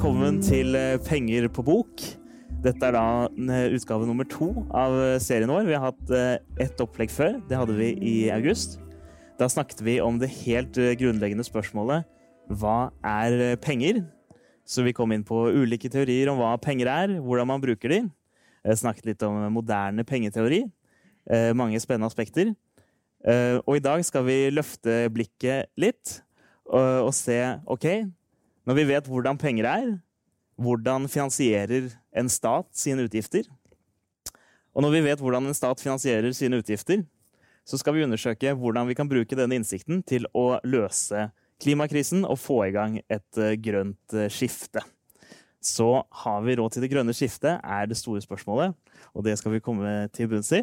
velkommen til eh, Penger på bok. Dette er da eh, utgave nummer to av eh, serien vår. Vi har hatt ett opplegg før. Det hadde vi i august. Da snakket vi om det helt grunnleggende spørsmålet hva er penger? Så vi kom inn på ulike teorier om hva penger er, hvordan man bruker de. Jeg snakket litt om moderne pengeteori. Mange spennende aspekter. Og i dag skal vi løfte blikket litt og se OK, når vi vet hvordan penger er, hvordan finansierer en stat sine utgifter? Og når vi vet hvordan en stat finansierer sine utgifter, så skal vi undersøke hvordan vi kan bruke denne innsikten til å løse klimakrisen og få i gang et eh, grønt eh, skifte. Så har vi råd til det grønne skiftet, er det store spørsmålet. Og det skal vi komme til bunns i.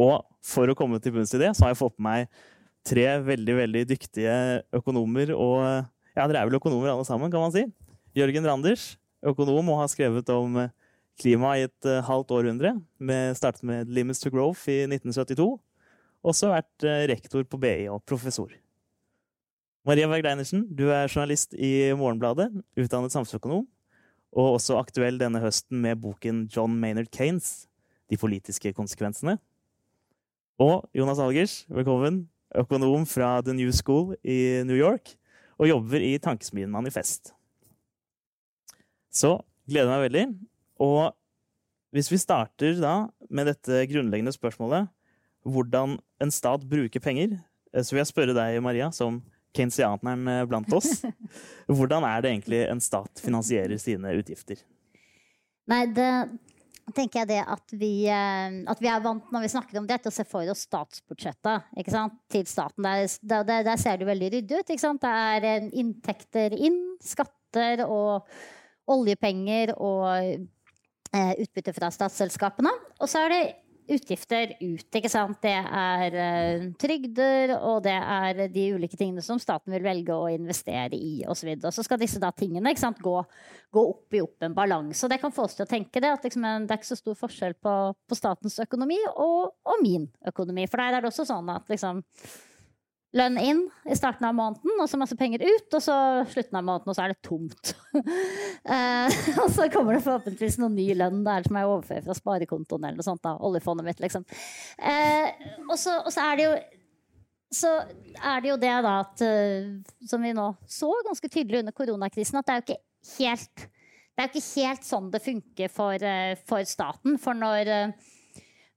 Og for å komme til bunns i det, så har jeg fått med meg tre veldig, veldig dyktige økonomer og ja, dere er vel økonomer alle sammen, kan man si. Jørgen Randers, økonom og har skrevet om eh, klima i et uh, halvt århundre. Med, startet med Limits to Growth i 1972. Også vært uh, rektor på BI og professor. Maria Berg Reinertsen, du er journalist i Morgenbladet, utdannet samfunnsøkonom, og også aktuell denne høsten med boken John Maynard Kanes, De politiske konsekvensene. Og Jonas Algers, velkommen, økonom fra The New School i New York og jobber i Tankesmien Manifest. Så gleder jeg meg veldig. Og hvis vi starter da med dette grunnleggende spørsmålet hvordan en stat bruker penger, eh, så vil jeg spørre deg, Maria, som keynesianeren eh, blant oss. Hvordan er det egentlig en stat finansierer sine utgifter? Nei, det, tenker jeg det at vi, eh, at vi, er vant når vi snakker om det, å se for oss statsbudsjettet til staten. Der, der, der, ser det veldig ryddig ut. Det er eh, inntekter inn, skatter og oljepenger og eh, utbytte fra statsselskapene. Og så er det utgifter ut. ikke sant? Det er uh, trygder, og det er de ulike tingene som staten vil velge å investere i osv. Og, så så skal disse da tingene sant, gå, gå, opp i opp en balanse. Og det kan få oss til å tenke det, at liksom, det er ikke så stor forskjell på, på statens økonomi og, og, min økonomi. For der er det også sånn at liksom lønn inn i starten av måneden, og så masse penger ut, og så slutten av måneden, og så er det tomt. uh, og så kommer det forhåpentligvis noen ny lønn der som jeg overfører fra sparekontoen eller noe sånt, da, oljefondet mitt, liksom. Uh, og, så, og, så, er det jo så er det jo det da at uh, Som vi nå så ganske tydelig under koronakrisen, at det er jo ikke helt det er jo ikke helt sånn det funker for, for staten. For når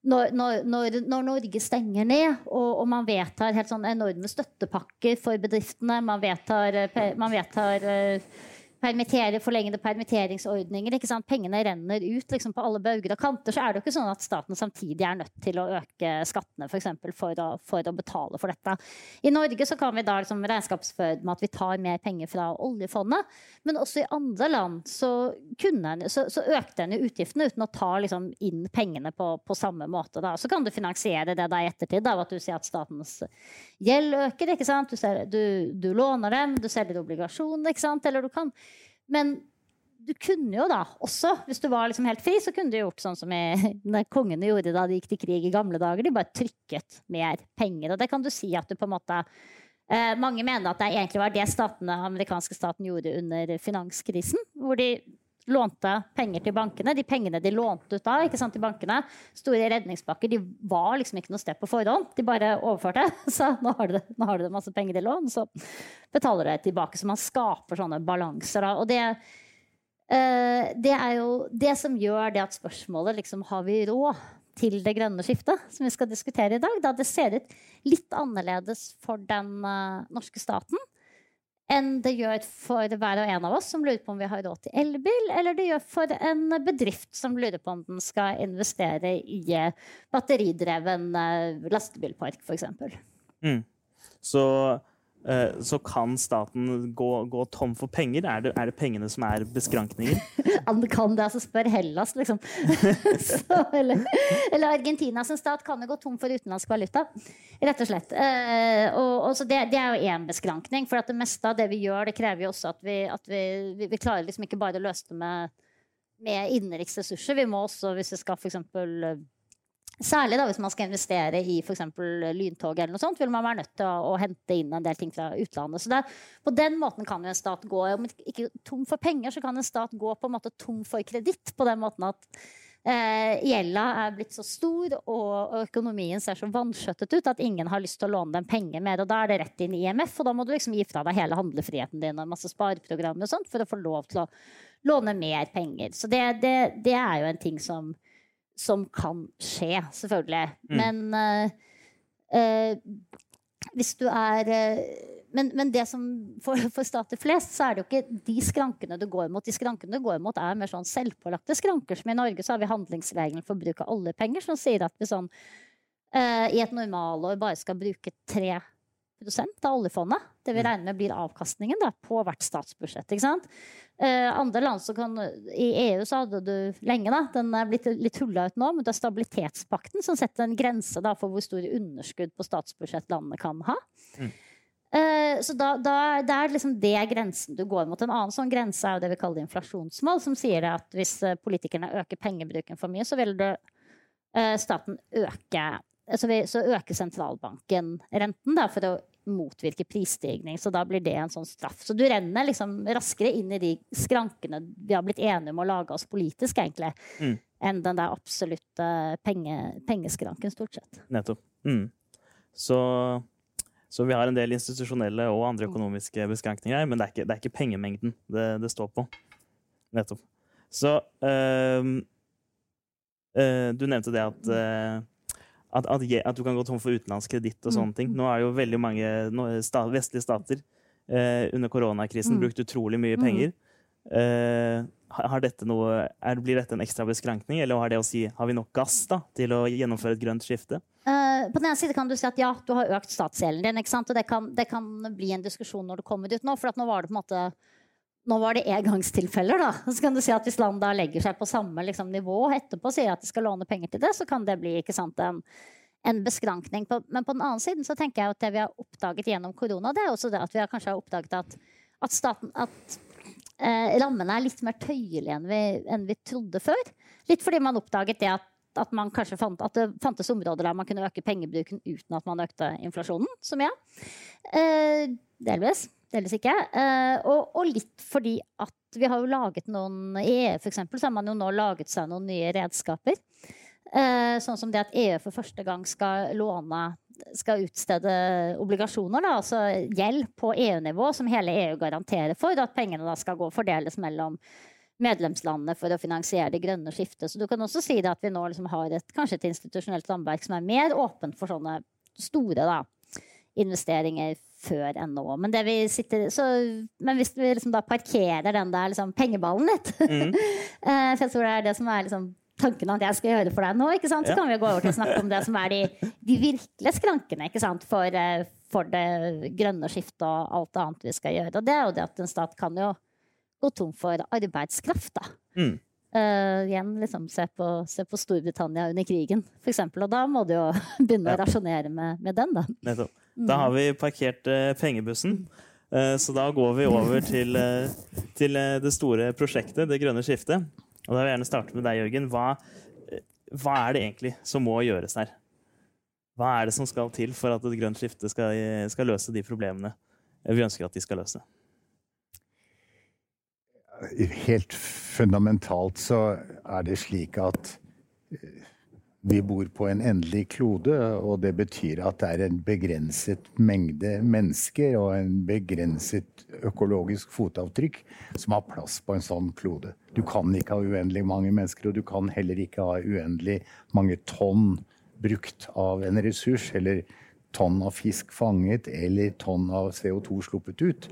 når, når, når, Norge stenger ned, og, og, man vedtar helt sånn enorme støttepakker for bedriftene, man vedtar, eh, uh, permittere, forlengede permitteringsordninger. ikke sant? Pengene renner ut liksom, på alle bauger og kanter. Så er det jo ikke sånn at staten samtidig er nødt til å øke skattene for, eksempel, for, å, for å betale for dette. I Norge så kan vi da liksom, regnskapsføre med at vi tar mer penger fra oljefondet. Men også i andre land så, kunne, så, så økte en jo utgiftene uten å ta liksom, inn pengene på, på samme måte. Da. Så kan du finansiere det da i ettertid av at du sier at statens gjeld øker. ikke sant? Du, ser, du, du låner dem, du selger obligasjoner. ikke sant? Eller du kan men du kunne jo da også, hvis du var liksom helt fri, så kunne du gjort sånn som kongene gjorde da de gikk til krig i gamle dager. De bare trykket mer penger. Og det kan du si at du på en måte eh, Mange mener at det egentlig var det statene, amerikanske staten gjorde under finanskrisen. Hvor de lånte penger til bankene. De pengene de lånte ut da ikke sant, til bankene, store redningspakker, de var liksom ikke noe sted på forhånd. De bare overførte. Så nå har du, nå har du masse penger i lån, så betaler du det tilbake. Så man skaper sånne balanser. Da. Og det, uh, det er jo det som gjør det at spørsmålet liksom Har vi råd til det grønne skiftet, som vi skal diskutere i dag? Da det ser ut litt annerledes for den uh, norske staten enn det gjør for hver og en av oss som lurer på om vi har råd til elbil, eller det gjør for en bedrift som lurer på om den skal investere i batteridreven eh, lastebilpark, f.eks. Mm. Så så kan staten gå, gå, tom for penger? Er det, er det, pengene som er beskrankninger? Kan det, altså spør Hellas, liksom. Så, eller, eller, Argentina som stat kan jo gå tom for utenlandsk valuta. Rett og slett. Uh, og, og det, det, er jo én beskrankning. For det meste av det vi gjør, det krever jo også at vi, at vi, vi, vi klarer liksom ikke bare å løse det med, med innenriksressurser. Vi må også, hvis vi skal f.eks Særlig da hvis man skal investere i f.eks. lyntog, eller noe sånt, vil man være nødt til å, å, hente inn en del ting fra utlandet. Så det, På den måten kan jo en stat gå Om ikke tom for penger, så kan en stat gå på en måte tom for kreditt. På den måten at eh, er blitt så stor og økonomien ser så vanskjøttet ut at ingen har lyst til å låne dem penger mer. Og da er det rett inn i IMF, og da må du liksom gi fra deg hele handlefriheten din og masse spareprogrammer og sånt for å få lov til å låne mer penger. Så det, det, det er jo en ting som som kan skje, selvfølgelig. Mm. Men uh, uh, hvis du er uh, men, men, det som for, for, stater flest, så er det jo ikke de skrankene du går mot. De skrankene du går mot, er mer sånn selvpålagte skranker. Som i Norge så har vi handlingsregelen for bruk av oljepenger, som sier at vi sånn i et normalår bare skal bruke tre av oljefondet. Det vi mm. regner med blir avkastningen da, på hvert statsbudsjett. Eh, andre land som kan, I EU så hadde du lenge, da, den er blitt litt hulla ut nå, men det er stabilitetspakten som setter en grense da, for hvor store underskudd på statsbudsjett landene kan ha. Mm. Eh, så da, da, Det er liksom det grensen du går mot. En annen sånn grense er jo det vi kaller inflasjonsmål, som sier at hvis eh, politikerne øker pengebruken for mye, så vil det, eh, staten øke så, vi, så øker sentralbanken renten da, for å motvirke prisstigning. Så da blir det en sånn straff. Så du renner liksom raskere inn i de skrankene vi har blitt enige om å lage oss politisk, egentlig, mm. enn den der absolutte penge, pengeskranken, stort sett. Nettopp. Mm. Så, så, vi har en del institusjonelle og andre økonomiske beskrankninger men det er ikke, det er ikke pengemengden det, det, står på. Nettopp. Så øh, øh, Du nevnte det at øh, at, at, at, du kan gå tom for utenlandsk kreditt og sånne mm. ting. Nå er det jo veldig mange sta, vestlige stater eh, under koronakrisen mm. brukt utrolig mye mm. penger. Eh, har dette noe, er, blir dette en ekstra beskrankning, eller har det å si har vi nok gass da, til å gjennomføre et grønt skifte? Uh, på den ene side kan du si at ja, du har økt statsgjelden din. Og det kan, det kan, bli en diskusjon når du kommer dit nå. For nå var det på en måte nå var det engangstilfeller, da. Så kan du si at Hvis land da legger seg på samme liksom, nivå etterpå sier at de skal låne penger til det, så kan det bli ikke sant, en, en beskrankning. På, men på den annen side så tenker jeg at det vi har oppdaget gjennom korona, det er også det at vi har kanskje har oppdaget at, at, staten, at eh, rammene er litt mer tøyelige enn vi, enn vi trodde før. Litt fordi man oppdaget det at at, man kanskje fant, at det fantes områder der man kunne øke pengebruken uten at man økte inflasjonen så mye. Eh, delvis delvis ikke. Uh, og, og, litt fordi at vi har jo laget noen I EU for eksempel, så har man jo nå laget seg noen nye redskaper. Uh, sånn som det at EU for første gang skal låne skal utstede obligasjoner, da, altså gjeld på EU-nivå, som hele EU garanterer for. At pengene da skal gå og fordeles mellom medlemslandene for å finansiere det grønne skiftet. Så du kan også si det at vi nå liksom har et, kanskje et institusjonelt landverk som er mer åpent for sånne store da, investeringer før enn nå. Men, sitter, så, men hvis vi liksom da parkerer den der liksom, pengeballen litt mm. Eh, for jeg tror det er det som er liksom, tanken at jeg skal gjøre for deg nå, så ja. kan vi gå over til å snakke om det som er de, de virkelige skrankene for, eh, for, det grønne skiftet og alt annet vi skal gjøre. Og det er jo det at en stat kan jo gå tom for arbeidskraft. da. Mm. Uh, igjen liksom, se på, se på, Storbritannia under krigen, f.eks. Og da må du jo begynne ja. å rasjonere med, med den, da. Nettopp. Da har vi parkert uh, pengebussen. Uh, så da går vi over til, til det store prosjektet, det grønne skiftet. Og da vil jeg gjerne starte med deg, Jørgen. Hva, hva er det egentlig som må gjøres her? Hva er det som skal til for at et grønt skifte skal, skal løse de problemene vi ønsker at de skal løse? Helt fundamentalt så er det slik at eh, vi bor på en endelig klode, og det betyr at det er en begrenset mengde mennesker og en begrenset økologisk fotavtrykk som har plass på en sånn klode. Du kan ikke ha uendelig mange mennesker, og du kan heller ikke ha uendelig mange tonn brukt av en ressurs, eller tonn av fisk fanget eller tonn av CO2 sluppet ut.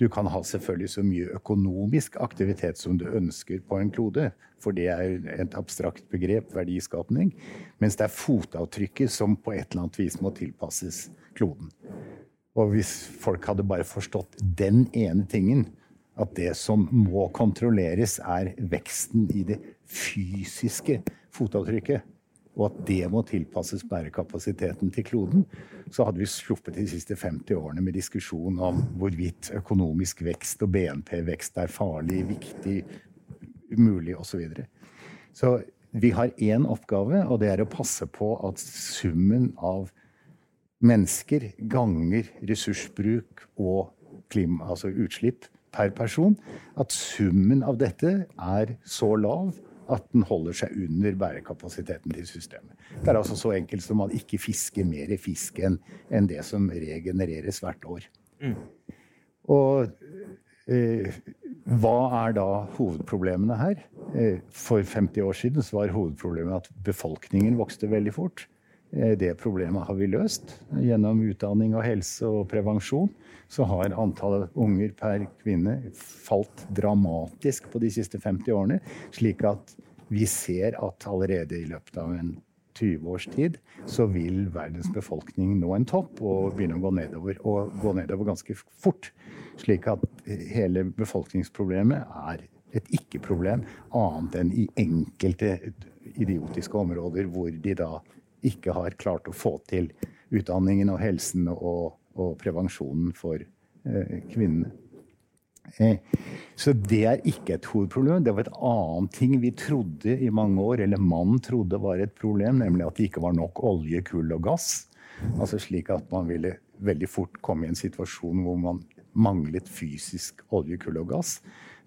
Du kan ha selvfølgelig så mye økonomisk aktivitet som du ønsker på en klode, for det er et abstrakt begrep, verdiskapning. Mens det er fotavtrykket som på et eller annet vis må tilpasses kloden. Og hvis folk hadde bare forstått den ene tingen, at det som må kontrolleres, er veksten i det fysiske fotavtrykket, og at det må tilpasses bærekapasiteten til kloden, så hadde vi sluppet de siste 50 årene med diskusjon om hvorvidt økonomisk vekst og BNP-vekst er farlig, viktig, umulig osv. Så, så vi har én oppgave, og det er å passe på at summen av mennesker ganger ressursbruk og klima, altså utslipp per person, at summen av dette er så lav at den holder seg under bærekapasiteten til systemet. Det er altså så enkelt som man ikke fisker mer fisk enn en det som regenereres hvert år. Mm. Og eh, hva er da hovedproblemene her? Eh, for 50 år siden var hovedproblemet at befolkningen vokste veldig fort. Eh, det problemet har vi løst gjennom utdanning og helse og prevensjon. Så har antallet unger per kvinne falt dramatisk på de siste 50 årene. Slik at vi ser at allerede i løpet av en 20 års tid så vil verdens befolkning nå en topp og begynne å gå nedover. Og gå nedover ganske fort. Slik at hele befolkningsproblemet er et ikke-problem, annet enn i enkelte idiotiske områder hvor de da ikke har klart å få til utdanningen og helsen og, og prevensjonen for eh, kvinnene. Eh, så det er ikke et hovedproblem. Det var et annet ting vi trodde i mange år, eller mannen trodde var et problem, nemlig at det ikke var nok olje, kull og gass. Altså slik at man ville veldig fort komme i en situasjon hvor man manglet fysisk olje, kull og gass.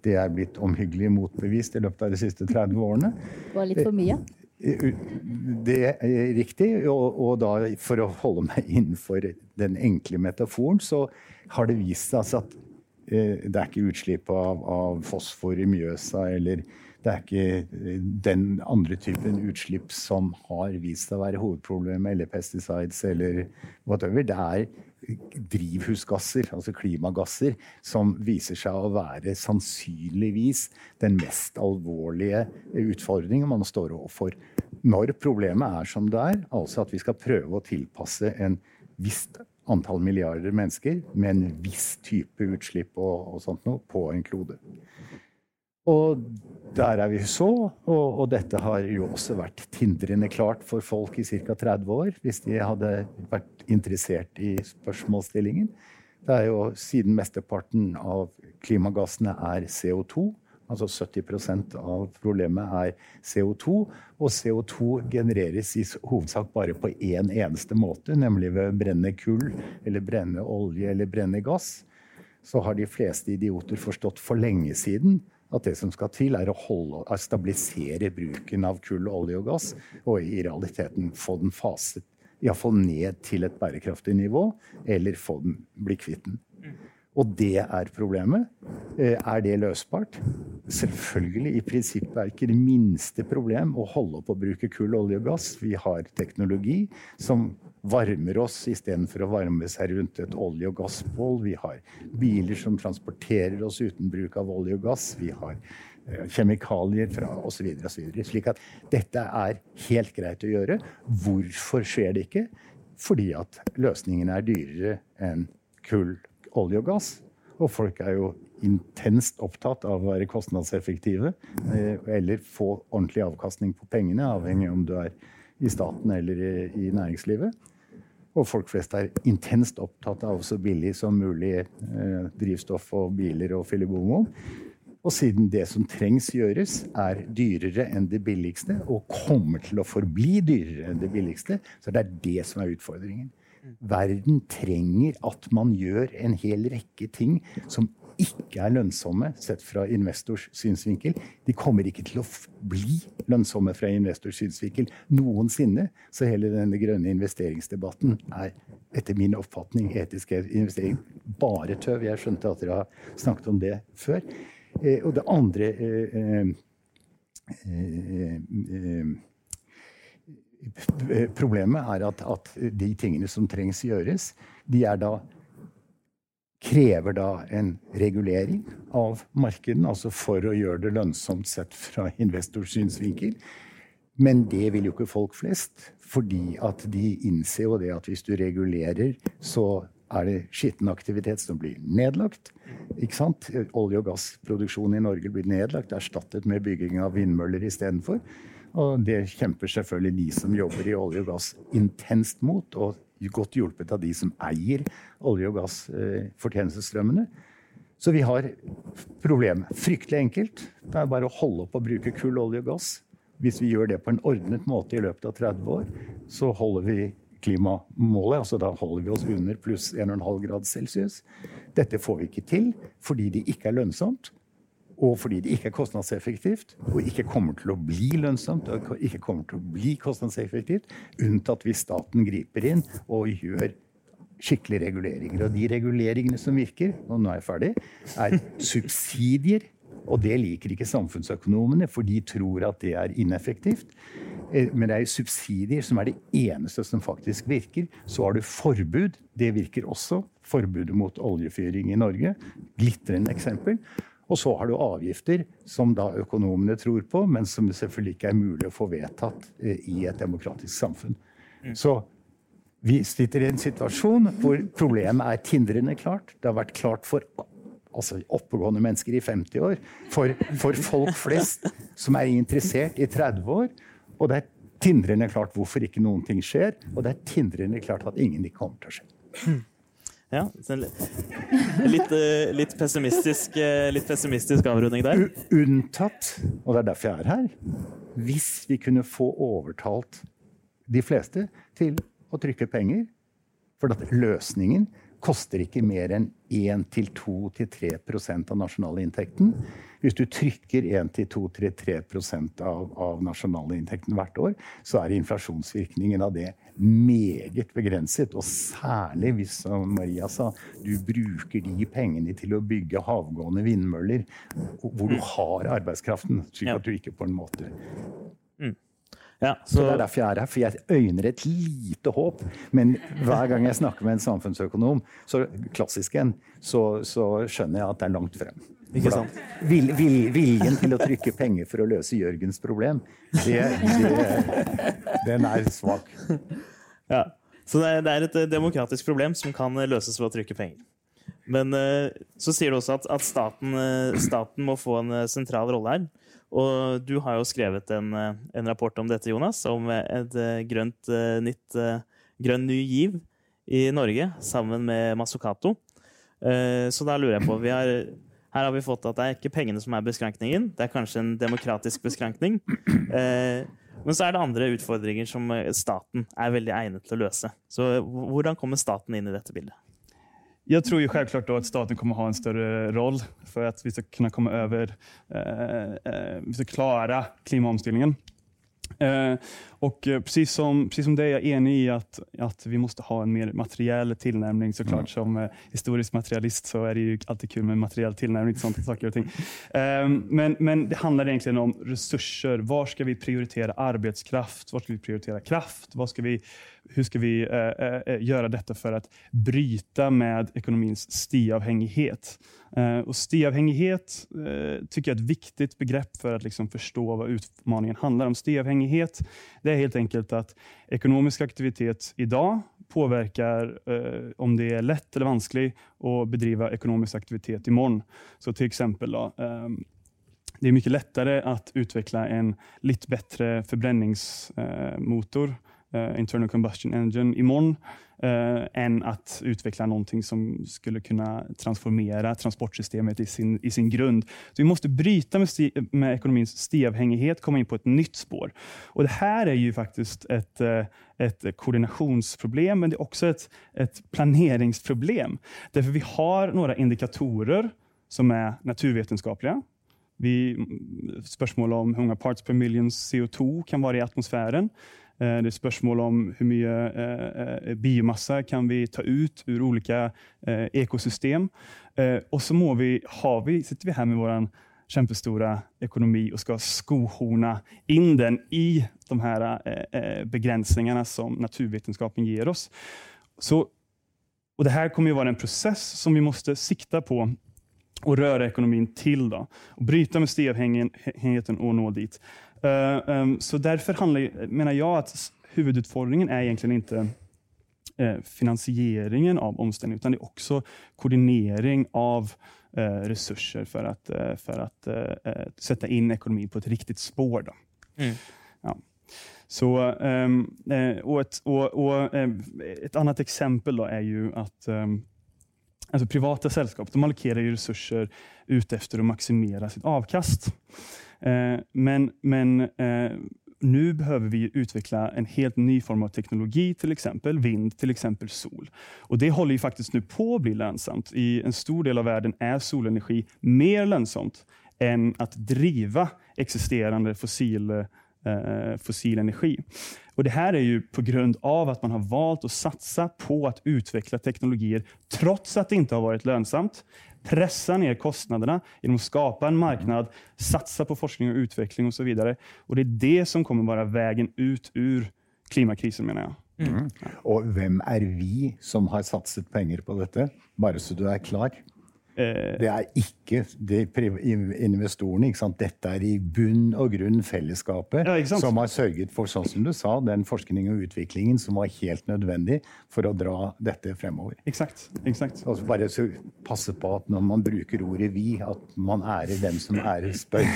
Det er blitt omhyggelig motbevist i løpet av de siste 30 årene. Det var litt for mye? Det er riktig. Og, og da, for å holde meg innenfor den enkle metaforen, så har det vist seg at Eh, det er ikke utslipp av, av, fosfor i Mjøsa, eller det er ikke eh, den andre typen utslipp som har vist seg å være hovedproblemet, eller pesticides, eller whatever. Det er drivhusgasser, altså klimagasser, som viser seg å være sannsynligvis den mest alvorlige utfordringen man står overfor. Når problemet er som det er, altså at vi skal prøve å tilpasse en visst antall milliarder mennesker med en viss type utslipp og, og sånt noe på en klode. Og der er vi så, og, og, dette har jo også vært tindrende klart for folk i ca. 30 år, hvis de hadde vært interessert i spørsmålsstillingen. Det er jo siden mesteparten av klimagassene er CO2, Altså 70% av problemet er CO2. Og CO2 genereres i hovedsak bare på én eneste måte, nemlig ved å brenne kull, eller brenne olje eller brenne gass. Så har de fleste idioter forstått for lenge siden at det som skal til, er å holde, er stabilisere bruken av kull, olje og gass, og i realiteten få den faset iallfall ned til et bærekraftig nivå, eller få den, bli kvitt den. Og det er problemet. Eh, er det løsbart? Selvfølgelig. I prinsippet er ikke det minste problem å holde på å bruke kull, olje og gass. Vi har teknologi som varmer oss istedenfor å varme seg rundt et olje- og gassbål. Vi har biler som transporterer oss uten bruk av olje og gass. Vi har eh, kjemikalier fra osv. Slik at dette er helt greit å gjøre. Hvorfor skjer det ikke? Fordi at løsningene er dyrere enn kull, olje og gass. Og folk er jo intenst opptatt av å være kostnadseffektive eh, eller få ordentlig avkastning på pengene, avhengig om du er i staten eller i, i næringslivet. Og folk flest er intenst opptatt av så billig som mulig eh, drivstoff og biler og filibomo. Og siden det som trengs gjøres, er dyrere enn det billigste, og kommer til å forbli dyrere enn det billigste, så det er det som er utfordringen. Verden trenger at man gjør en hel rekke ting som ikke er lønnsomme sett fra investors synsvinkel. De kommer ikke til å bli lønnsomme fra investors synsvinkel noensinne. Så hele denne grønne investeringsdebatten er etter min oppfatning etiske investering bare tøv. Jeg skjønte at dere har snakket om det før. Eh, og det andre eh, eh, eh Problemet er at, at, de tingene som trengs gjøres, de er da krever da en regulering av markedene, altså for å gjøre det lønnsomt sett fra investors synsvinkel. Men det vil jo ikke folk flest, fordi at de innser jo det at hvis du regulerer, så er det skitten aktivitet som blir nedlagt. Ikke sant? Olje- og gassproduksjonen i Norge blir nedlagt, erstattet med bygging av vindmøller istedenfor. Og det kjemper selvfølgelig de som jobber i olje og gass intenst mot, og godt hjulpet av de som eier olje- og gassfortjenestestrømmene. Så vi har problem. Fryktelig enkelt. Det er bare å holde opp å bruke kull, olje og gass. hvis vi gjør det på en ordnet måte i løpet av 30 år, så holder vi klimamålet. altså Da holder vi oss under pluss 1,5 grad celsius. Dette får vi ikke til fordi det ikke er lønnsomt. Og fordi det ikke er kostnadseffektivt, og ikke kommer til å bli lønnsomt og ikke kommer til å bli kostnadseffektivt, unntatt hvis staten griper inn og gjør skikkelige reguleringer. Og de reguleringene som virker, og nå er jeg ferdig, er subsidier og det liker ikke samfunnsøkonomene, for de tror at det er ineffektivt. Eh, men det er jo subsidier som er det eneste som faktisk virker. Så har du forbud. Det virker også. Forbudet mot oljefyring i Norge. Glitrende eksempel. Og så har du avgifter, som da økonomene tror på, men som selvfølgelig ikke er mulig å få vedtatt eh, i et demokratisk samfunn. Mm. Så vi sitter i en situasjon hvor problemet er tindrende klart. Det har vært klart for altså oppegående mennesker i 50 år, for, for, folk flest som er interessert i 30 år. Og det er tindrende klart hvorfor ikke noen ting skjer, og det er tindrende klart at ingenting kommer til å skje. Ja, litt, eh, litt, pessimistisk, eh, litt pessimistisk avrunding der. Unntatt, og det er derfor jeg er her, hvis vi kunne få overtalt de fleste til å trykke penger. For at løsningen koster ikke mer enn 1-2-3% av nasjonalinntekten. Hvis du trykker 1-2-3 av, av nasjonalinntekten hvert år, så er inflasjonsvirkningen av det meget begrenset. Og særlig hvis, som Maria sa, du bruker de pengene til å bygge havgående vindmøller hvor du har arbeidskraften, slik at du ikke på en måte ja, så... så... Det er derfor jeg er her, for jeg øyner et lite håp. Men hver gang jeg snakker med en samfunnsøkonom, så klassisk en, så, så skjønner jeg at det er langt frem. Sant? Vil, vil, viljen til å trykke penger for å løse Jørgens problem, det, det, den er svak. Ja, Så det det er, et eh, demokratisk problem som kan eh, løses ved å trykke penger. Men uh, så sier du også at, at staten, staten, må få en sentral rolle her. Og du har jo skrevet en, eh, en rapport om dette, Jonas, om et eh, grønt eh, nytt grønn ny giv i Norge sammen med Masukato. Så da lurer jeg på har, Her har vi fått at det er ikke pengene som er beskrankningen, det er kanskje en demokratisk beskrankning. Men så er det andre utfordringer som staten er veldig egnet til å løse. Så hvordan kommer staten inn i dette bildet? Jag tror ju självklart då att staten kommer ha en större roll för att vi ska kunna komma över, eh, eh, vi ska klara klimatomställningen. Eh, och eh, precis som, precis som det är jag enig i att, att vi måste ha en mer materiell tillnärmning såklart. Mm. Som eh, historisk materialist så är det ju alltid kul med materiell tillnärmning till sånt, saker och ting. Eh, men, men det handlar egentligen om resurser. Var ska vi prioritera arbetskraft? Var ska vi prioritera kraft? Var ska vi, hur ska vi eh, eh, göra detta för att bryta med ekonomins stiavhängighet? Eh, och stiavhängighet eh, tycker jag är ett viktigt begrepp för att liksom förstå vad utmaningen handlar om. Stiavhängighet det är helt enkelt att ekonomisk aktivitet idag påverkar eh, om det är lätt eller vanskligt att bedriva ekonomisk aktivitet imorgon. Så till exempel då, eh, det är mycket lättare att utveckla en lite bättre förbränningsmotor internal combustion engine imorgon uh, än att utveckla någonting som skulle kunna transformera transportsystemet i sin, i sin grund. Så vi måste bryta med, med ekonomins stivhängighet, komma in på ett nytt spår. Och Det här är ju faktiskt ett, uh, ett koordinationsproblem, men det är också ett, ett planeringsproblem. Därför vi har några indikatorer som är naturvetenskapliga. Vi, spørsmål om hvor mange parts per million CO2 kan være i atmosfären. Eh, det er spørsmål om hvor mye eh, eh, kan vi ta ut ur ulike ekosystem. Og så må vi, har vi, sitter vi her med vår kjempestora ekonomi og skal skohorne inn den i de her begrensningene som naturvetenskapen gir oss. Så, og Det her kommer å være en process som vi må sikta på Og røre ekonomin til. Da, og Bryte med stiavhengigheten og nå dit. Uh, um, så därför handlar, menar jag att huvudutfordringen är egentligen inte uh, finansieringen av omstillingen, utan det är också koordinering av uh, resurser för att, för att sätta in ekonomin på ett riktigt spår. Då. Mm. Ja. Så, um, och ett, och, och, ett, annat exempel då är ju att alltså privata sällskap de allokerar resurser ut efter att maximera sitt avkast. Eh, men men eh, nu behöver vi utveckla en helt ny form av teknologi, till exempel vind, till exempel sol. Och Det håller ju faktiskt nu på att bli lönsamt. I en stor del av världen är solenergi mer lönsamt än att driva existerande fossil, eh, fossil energi. Och Det här är ju på grund av att man har valt att satsa på att utveckla teknologier trots att det inte har varit lönsamt pressa ner kostnaderna genom att skapa en marknad, satsa på forskning och utveckling och så vidare. Och Det är det som kommer vara vägen ut ur klimatkrisen, menar jag. Mm. Og hvem er vi som har satset penger på dette? Bare så du er klar. Eh, det er ikke de investorene. Ikke sant? Dette er i bunn og grunn fellesskapet ja, som har sørget for, sånn som du sa, den forskning og utviklingen som var helt nødvendig for å dra dette fremover. Exakt. Exakt. Altså bare så passe på at når man bruker ordet 'vi', at man ærer dem som ærer spør.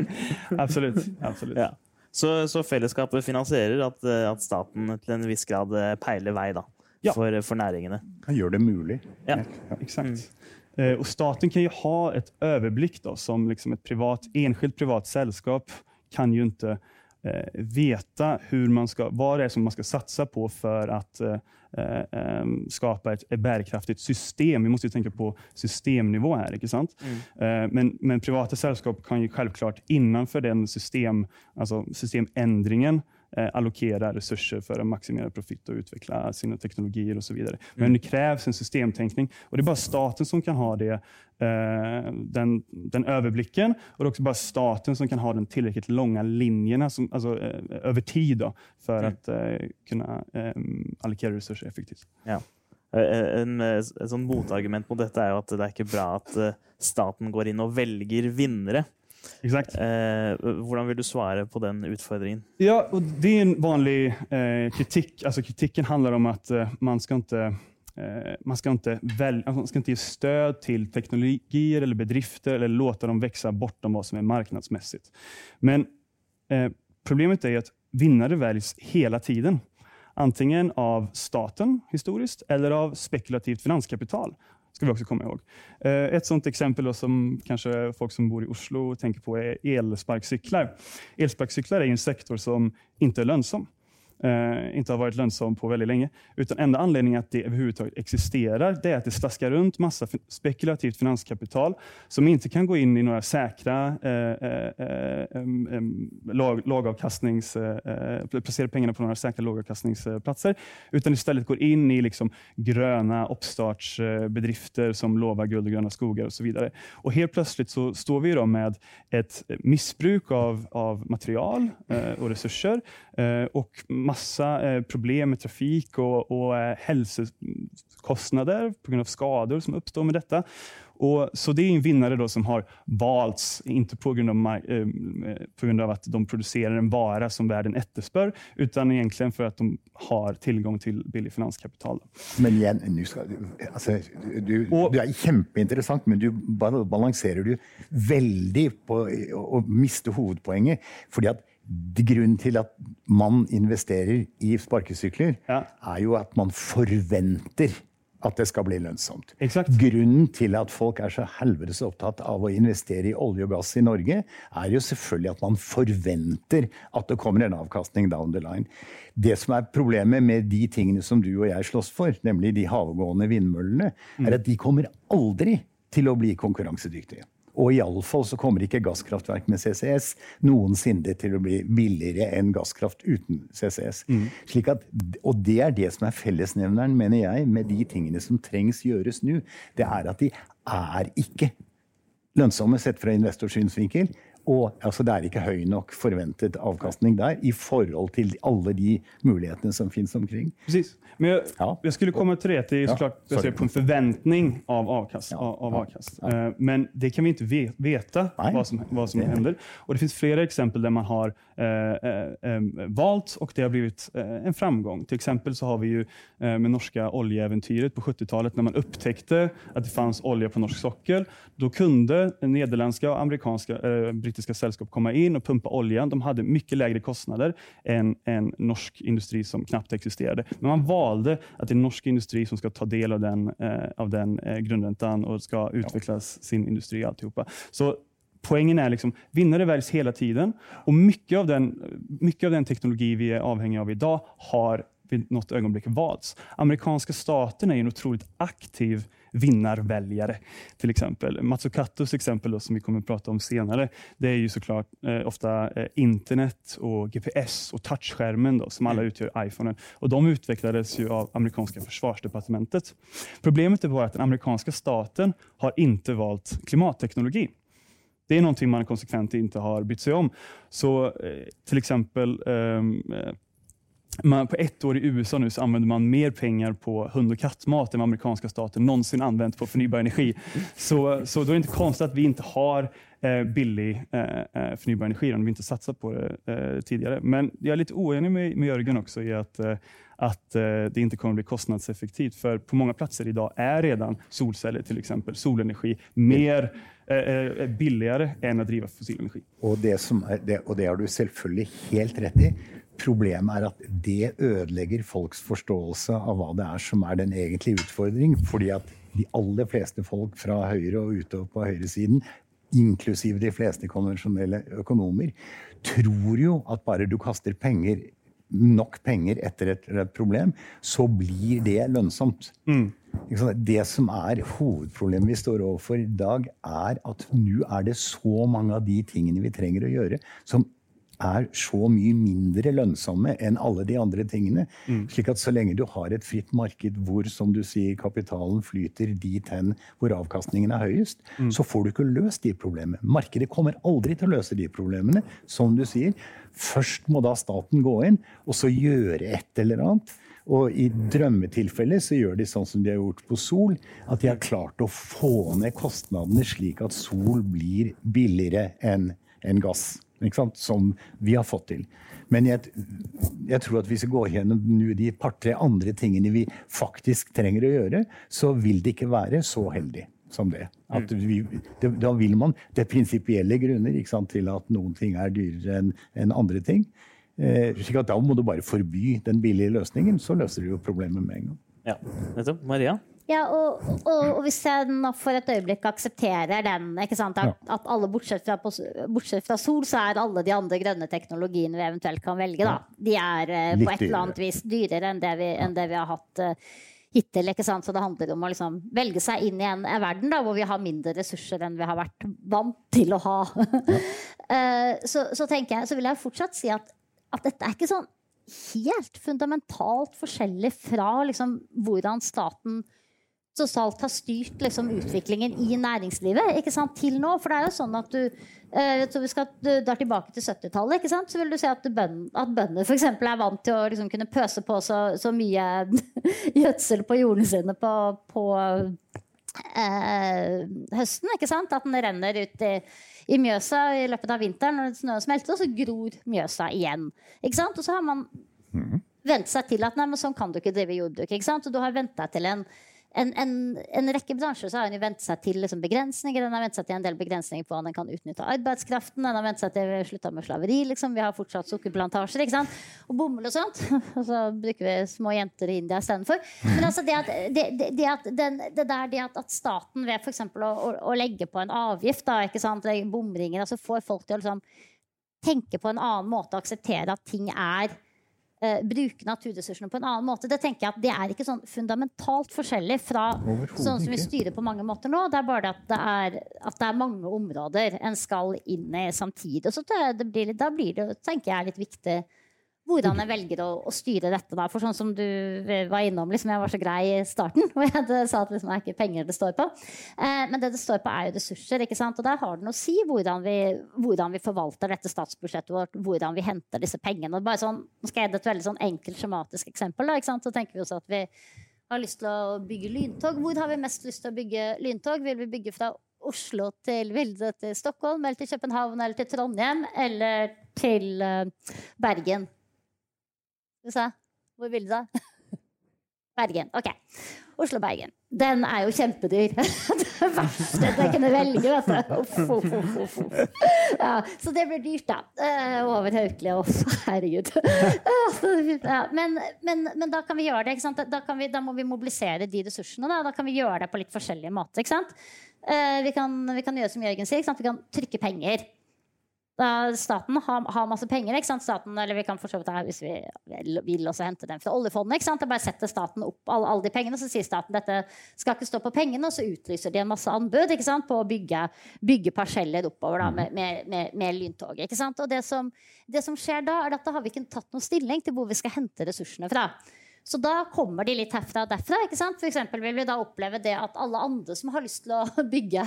absolutt. absolutt. Ja. Så, så, fellesskapet finansierer at, at, staten til en viss grad peiler vei da, ja. for, for, næringene? Ja, gjør det mulig. Ja, ja. exakt. Mm. Eh, och staten kan ju ha ett överblick då, som liksom ett privat, enskilt privat sällskap kan ju inte eh, veta hur man ska, vad det är som man ska satsa på för att eh, eh, skapa ett, ett bärkraftigt system. Vi måste ju tänka på systemnivå här. Inte sant? Mm. Eh, men, men privata sällskap kan ju självklart innanför den system, alltså systemändringen allokera resurser för att maximera profit och utveckla sina teknologier och så vidare. Men mm. det krävs en systemtänkning och det är bara staten som kan ha det, eh, den, den överblicken och det är också bara staten som kan ha den tillräckligt långa linjerna som, alltså, eh, över tid då, för mm. att eh, kunna eh, allokera resurser effektivt. Ja. Eh, eh, en, en, sånn motargument mot dette er jo at det er ikke bra at staten går inn og velger vinnere. Exakt. Eh, hvordan vil du svare på den utfordringen? Ja, och det er en vanlig eh, kritikk. Altså, kritikken handler om at eh, man skal ikke eh, man skal, inte väl, man skal ikke gi stöd til teknologier eller bedrifter eller låte dem växa bortom hva som er markedsmessig. Men eh, problemet er at vinnere velges hele tiden. Antingen av staten historisk eller av spekulativt finanskapital ska vi också komma ihåg. Eh, ett sådant exempel som kanske folk som bor i Oslo tänker på är elsparkcyklar. Elsparkcyklar är en sektor som inte är lönsam eh, inte har varit lönsam på väldigt länge. Utan enda anledningen att det överhuvudtaget existerar, det är att det slaskar runt massa spekulativt finanskapital som inte kan gå in i några säkra eh, eh, eh lag, lagavkastnings... Eh, eh, placera pengarna på några säkra lågavkastningsplatser, utan istället går in i liksom gröna uppstartsbedrifter som lovar guld och gröna skogar och så vidare. Och helt plötsligt så står vi då med ett missbruk av, av material och resurser och massa eh, problem med trafik och, och eh, hälsokostnader på grund av skador som uppstår med detta. Och, så det är en vinnare då som har valts, inte på grund, av, eh, på grund av att de producerar en vara som världen efterspör, utan egentligen för att de har tillgång till billig finanskapital. Men igen, nu ska, alltså, du, och, du, är kjempeinteressant, men du balanserar du väldigt på att mista huvudpoängen. Fordi at Grunnen til at man investerer i sparkesykler, ja. er jo at man forventer at det skal bli lønnsomt. Exakt. Grunnen til at folk er så helvetes opptatt av å investere i olje og gass i Norge, er jo selvfølgelig at man forventer at det kommer en avkastning down the line. Det som er problemet med de tingene som du og jeg slåss for, nemlig de havgående vindmøllene, er mm. at de kommer aldri til å bli konkurransedyktige. Og iallfall så kommer ikke gasskraftverk med CCS noensinne til å bli billigere enn gasskraft uten CCS. Mm. At, og det er det som er fellesnevneren, mener jeg, med de tingene som trengs gjøres nå. Det er at de er ikke lønnsomme sett fra investors synsvinkel. Og altså, det er ikke høy nok forventet avkastning der i forhold til alle de mulighetene som finnes omkring. Precis. Men jeg, ja. jeg skulle komme til det, det är såklart ja, basert på en forventning av avkast. Ja. Av avkast. Ja. Men det kan vi ikke veta hva som, vad som hender. Og Det finnes flere eksempel der man har eh, eh, valt och det har blivit eh, en framgång. Til eksempel så har vi jo eh, med norske oljeeventyret på 70-tallet, når man upptäckte at det fanns olje på norsk sokkel. Da kunne nederlandske og amerikanske eh, brittiska sällskap komma in och pumpa oljan. De hade mycket lägre kostnader än, en norsk industri som knappt existerade. Men man valde att det är norsk industri som ska ta del av den, eh, av den eh, grundräntan och ska utveckla sin industri alltihopa. Så poängen är liksom, vinnare väljs hela tiden och mycket av, den, mycket av den teknologi vi är avhängiga av idag har vid något ögonblick valts. Amerikanska staten är en otroligt aktiv vinnarväljare. Till exempel. Matsukatos exempel då, som vi kommer att prata om senare, det är ju såklart eh, ofta eh, internet och GPS och touchskärmen då, som alla utgör iPhonen. Och de utvecklades ju av amerikanska försvarsdepartementet. Problemet är bara att den amerikanska staten har inte valt klimatteknologi. Det är någonting man konsekvent inte har brytt sig om. Så eh, till exempel ehm, eh, man, på ett år i USA nu så använder man mer pengar på hund och kattmat än vad amerikanska staten någonsin använt på förnybar energi. Så, så då är det inte konstigt att vi inte har eh, billig eh, eh förnybar energi om vi inte satsat på det eh, tidigare. Men jag är lite oenig med, med Jörgen också i att, eh, att eh, det inte kommer att bli kostnadseffektivt. För på många platser idag är redan solceller, till exempel solenergi, mer billigere enn å drive fossil energi. Og det, er, det, og det har du selvfølgelig helt rett i. Problemet er at det ødelegger folks forståelse av hva det er som er den egentlige utfordring. Fordi at de aller fleste folk fra høyre og utover på høyresiden, inklusiv de fleste konvensjonelle økonomer, tror jo at bare du kaster penger, nok penger etter et, et problem, så blir det lønnsomt. Mm. Det som er hovedproblemet vi står overfor i dag, er at nå er det så mange av de tingene vi trenger å gjøre, som er så mye mindre lønnsomme enn alle de andre tingene. Mm. slik at så lenge du har et fritt marked hvor som du sier, kapitalen flyter dit hen hvor avkastningen er høyest, mm. så får du ikke løst de problemene. Markedet kommer aldri til å løse de problemene, som du sier. Først må da staten gå inn og så gjøre et eller annet. Og i drømmetilfellet så gjør de sånn som de har gjort på sol, at de har klart å få ned kostnadene slik at sol blir billigere enn en gass som vi har fått til. Men jeg, jeg tror at hvis vi går gjennom de par-tre andre tingene vi faktisk trenger å gjøre, så vil det ikke være så heldig som det. Mm. Vi, det da vil man Det er prinsipielle grunner sant, til at noen ting er dyrere enn en andre ting. Eh, slik at Da må du bare forby den billige løsningen, så løser du jo problemet med en gang. Ja, nettopp. Maria? Ja, og, og, og, hvis jeg nå for et øyeblikk aksepterer den, at, at, alle bortsett fra, bortsett fra, sol, så er alle de andre grønne teknologiene vi eventuelt kan velge, da, de er uh, på et eller annet vis dyrere enn det vi, enn det vi har hatt uh, hittil. ikke sant? Så det handler om å liksom velge seg inn i en, en verden da, hvor vi har mindre ressurser enn vi har vært vant til å ha. uh, så, så, tenker jeg, så vil jeg fortsatt si at, at dette er ikke sånn helt fundamentalt forskjellig fra liksom, hvordan staten tross salt har styrt liksom, utviklingen i næringslivet til nå. For det er jo sånn at du eh, så vi skal der tilbake til 70-tallet, så vil du se at, bøn, at bønder f.eks. er vant til å liksom, kunne pøse på så, så mye gjødsel på jordene sine på, på eh, høsten. At den renner ut i, i Mjøsa i løpet av vinteren når snøen smelter, og så gror Mjøsa igjen. Og så har man mm. vent seg til at nei, men sånn kan du ikke drive jordbruk. Og du har venta til en en, en, en, rekke bransjer så har den vent seg til liksom begrensninger. Den har vent seg til en del begrensninger på hvordan den kan utnytte arbeidskraften. Den har vent seg til slutta med slaveri. Liksom. Vi har fortsatt sukkerplantasjer ikke sant? og bomull og sånt. Og så bruker vi små jenter i India istedenfor. Men altså det at, det, det, det at, den, det der, det at, at staten ved f.eks. Å, å, å, legge på en avgift, da, ikke sant? bomringer, altså får folk til å liksom, tenke på en annen måte og akseptere at ting er uh, bruke naturressursene på en annen måte. Det tenker jeg at det er ikke sånn fundamentalt forskjellig fra sånn som vi styrer på mange måter nå. Det er bare at det er, at det er mange områder en skal inn i samtidig. Så det, det blir, da blir det, tenker jeg, litt viktig hvordan jeg velger å, å, styre dette. Da. For sånn som du var innom, liksom, jeg var så grei i starten, og jeg sa at liksom, det er ikke penger det står på. Eh, men det det står på, er jo ressurser. ikke sant? Og der har det noe å si hvordan vi, hvordan vi, forvalter dette statsbudsjettet vårt, hvordan vi henter disse pengene. Bare sånn, nå skal jeg gi et veldig sånn enkelt, skjematisk eksempel. Da, ikke sant? Så tenker vi også at vi har lyst til å bygge lyntog. Hvor har vi mest lyst til å bygge lyntog? Vil vi bygge fra Oslo til, til Stockholm, eller til København, eller til Trondheim, eller til uh, Bergen? Skal sa? Hvor ville du da? Bergen. Ok. Oslo-Bergen. Den er jo kjempedyr. det verste jeg kunne velge, vet du. Uff, uff, uff, uff, uff. Ja, så det blir dyrt, da. Eh, over Haukeli også. Herregud. Ja, men, men, men da kan vi gjøre det. Ikke sant? Da, vi, da må vi mobilisere de ressursene. Da. da kan vi gjøre det på litt forskjellige måter. Ikke sant? Eh, vi, kan, vi kan gjøre som Jørgen sier. Vi kan trykke penger. Da staten har, har, masse penger. ikke sant? Staten, eller vi kan for så vidt hvis vi vil også hente dem fra oljefondet. ikke sant? Da bare setter staten opp alle, alle, de pengene, så sier staten dette skal ikke stå på pengene, og så utlyser de en masse anbud ikke sant? på å bygge, bygge parseller oppover da, med, med, med, med lyntog. ikke sant? Og det som, det som skjer da, er at da har vi ikke tatt noen stilling til hvor vi skal hente ressursene fra. Så da kommer de litt herfra og derfra. ikke sant? For vil vi da oppleve det at alle andre som har lyst til å bygge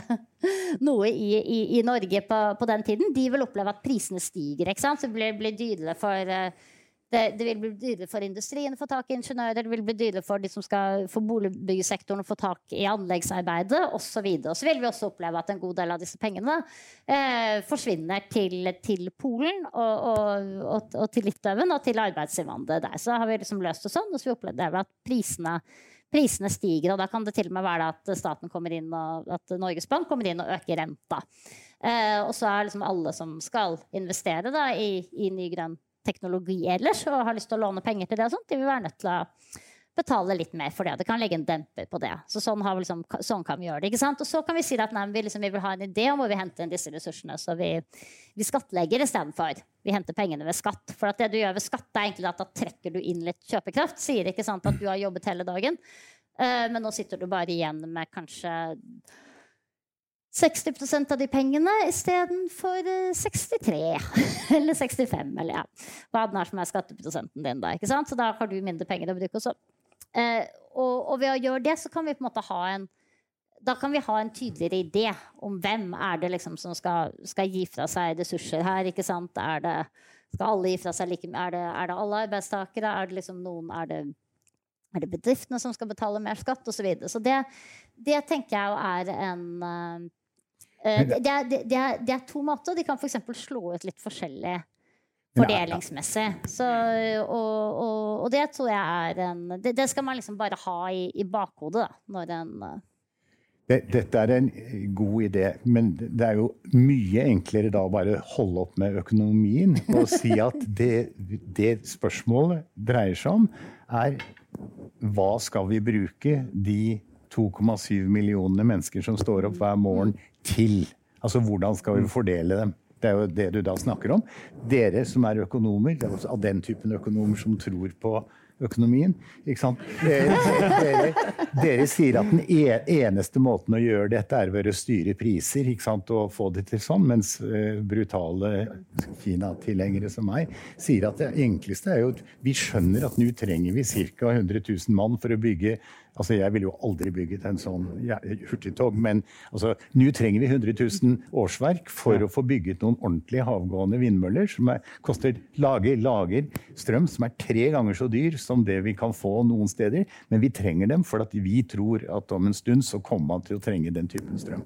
noe i, i, i Norge på, på, den tiden, de vil oppleve at prisene stiger. ikke sant? Så det blir, blir dyrere for uh, det, det, vil bli dyrere for industrien å få tak i ingeniører, det vil bli dyrere for de som skal for boligbyggesektoren å få tak i anleggsarbeidet osv. Så, videre. så vil vi også oppleve at en god del av disse pengene eh, forsvinner til, til Polen og, og, og, og, til Litauen og til arbeidsinnvandrere der. Så har vi liksom løst det sånn, og så vi opplever at prisene prisene stiger, og da kan det til og med være at staten kommer inn og at Norges Bank kommer inn og øker renta. Eh, og så er liksom alle som skal investere da, i, i ny grønn teknologi ellers og har lyst til å låne penger til det, og sånt, de vil være nødt til å betale litt mer for det. Det kan legge en demper på det. Så sånn, liksom, sånn kan vi gjøre det. ikke sant? Og så kan vi si at nei, vi, liksom, vi, vil ha en idé om hvor vi henter inn disse ressursene. Så vi, vi skattlegger istedenfor. Vi henter pengene ved skatt. For det du gjør ved skatt, er egentlig at da trekker du inn litt kjøpekraft. Sier ikke sant at du har jobbet hele dagen, uh, men nå sitter du bare igjen med kanskje 60% av de pengene istedenfor 63 eller 65. Eller ja, hva den er som er skatteprosenten din. da, ikke sant? Så da har du mindre penger å bruke. Også. Eh, og, og, ved å gjøre det, så kan vi på en måte ha en da kan vi ha en tydeligere idé om hvem er det liksom som skal, skal gi fra seg ressurser her. ikke sant? Er det, skal alle gi fra seg like er Er, er, det alle arbeidstakere? Er det liksom noen er det, er det bedriftene som skal betale mer skatt, osv. Så, videre. så det, det tenker jeg er en Eh, det er, det, er, det, er, to måter. De kan f.eks. slå ut litt forskjellig fordelingsmessig. Så, og, og, og, det tror jeg er en Det, det skal man liksom bare ha i, i bakhodet da, når en eh, dette er en god idé, men det er jo mye enklere da å bare holde opp med økonomien og si at det, det spørsmålet dreier seg om, er hva skal vi bruke de 2,7 millionene mennesker som står opp hver morgen, til? Altså hvordan skal vi fordele dem? Det er jo det du da snakker om. Dere som er økonomer, det er også av den typen økonomer som tror på økonomien. Dere, dere, dere, sier at den e, eneste måten å gjøre dette er ved å styre priser ikke sant? og få det til sånn, mens uh, brutale Kina-tilhengere som meg sier at det enkleste er jo at vi skjønner at nå trenger vi ca. 100 000 mann for å bygge Altså, Jeg ville jo aldri bygget en sånn hurtigtog, men altså, nå trenger vi 100 000 årsverk for ja. å få bygget noen ordentlige havgående vindmøller som er, koster lager, lager strøm som er tre ganger så dyr som det vi kan få noen steder. Men vi trenger dem for at vi tror at om en stund så kommer man til å trenge den typen strøm.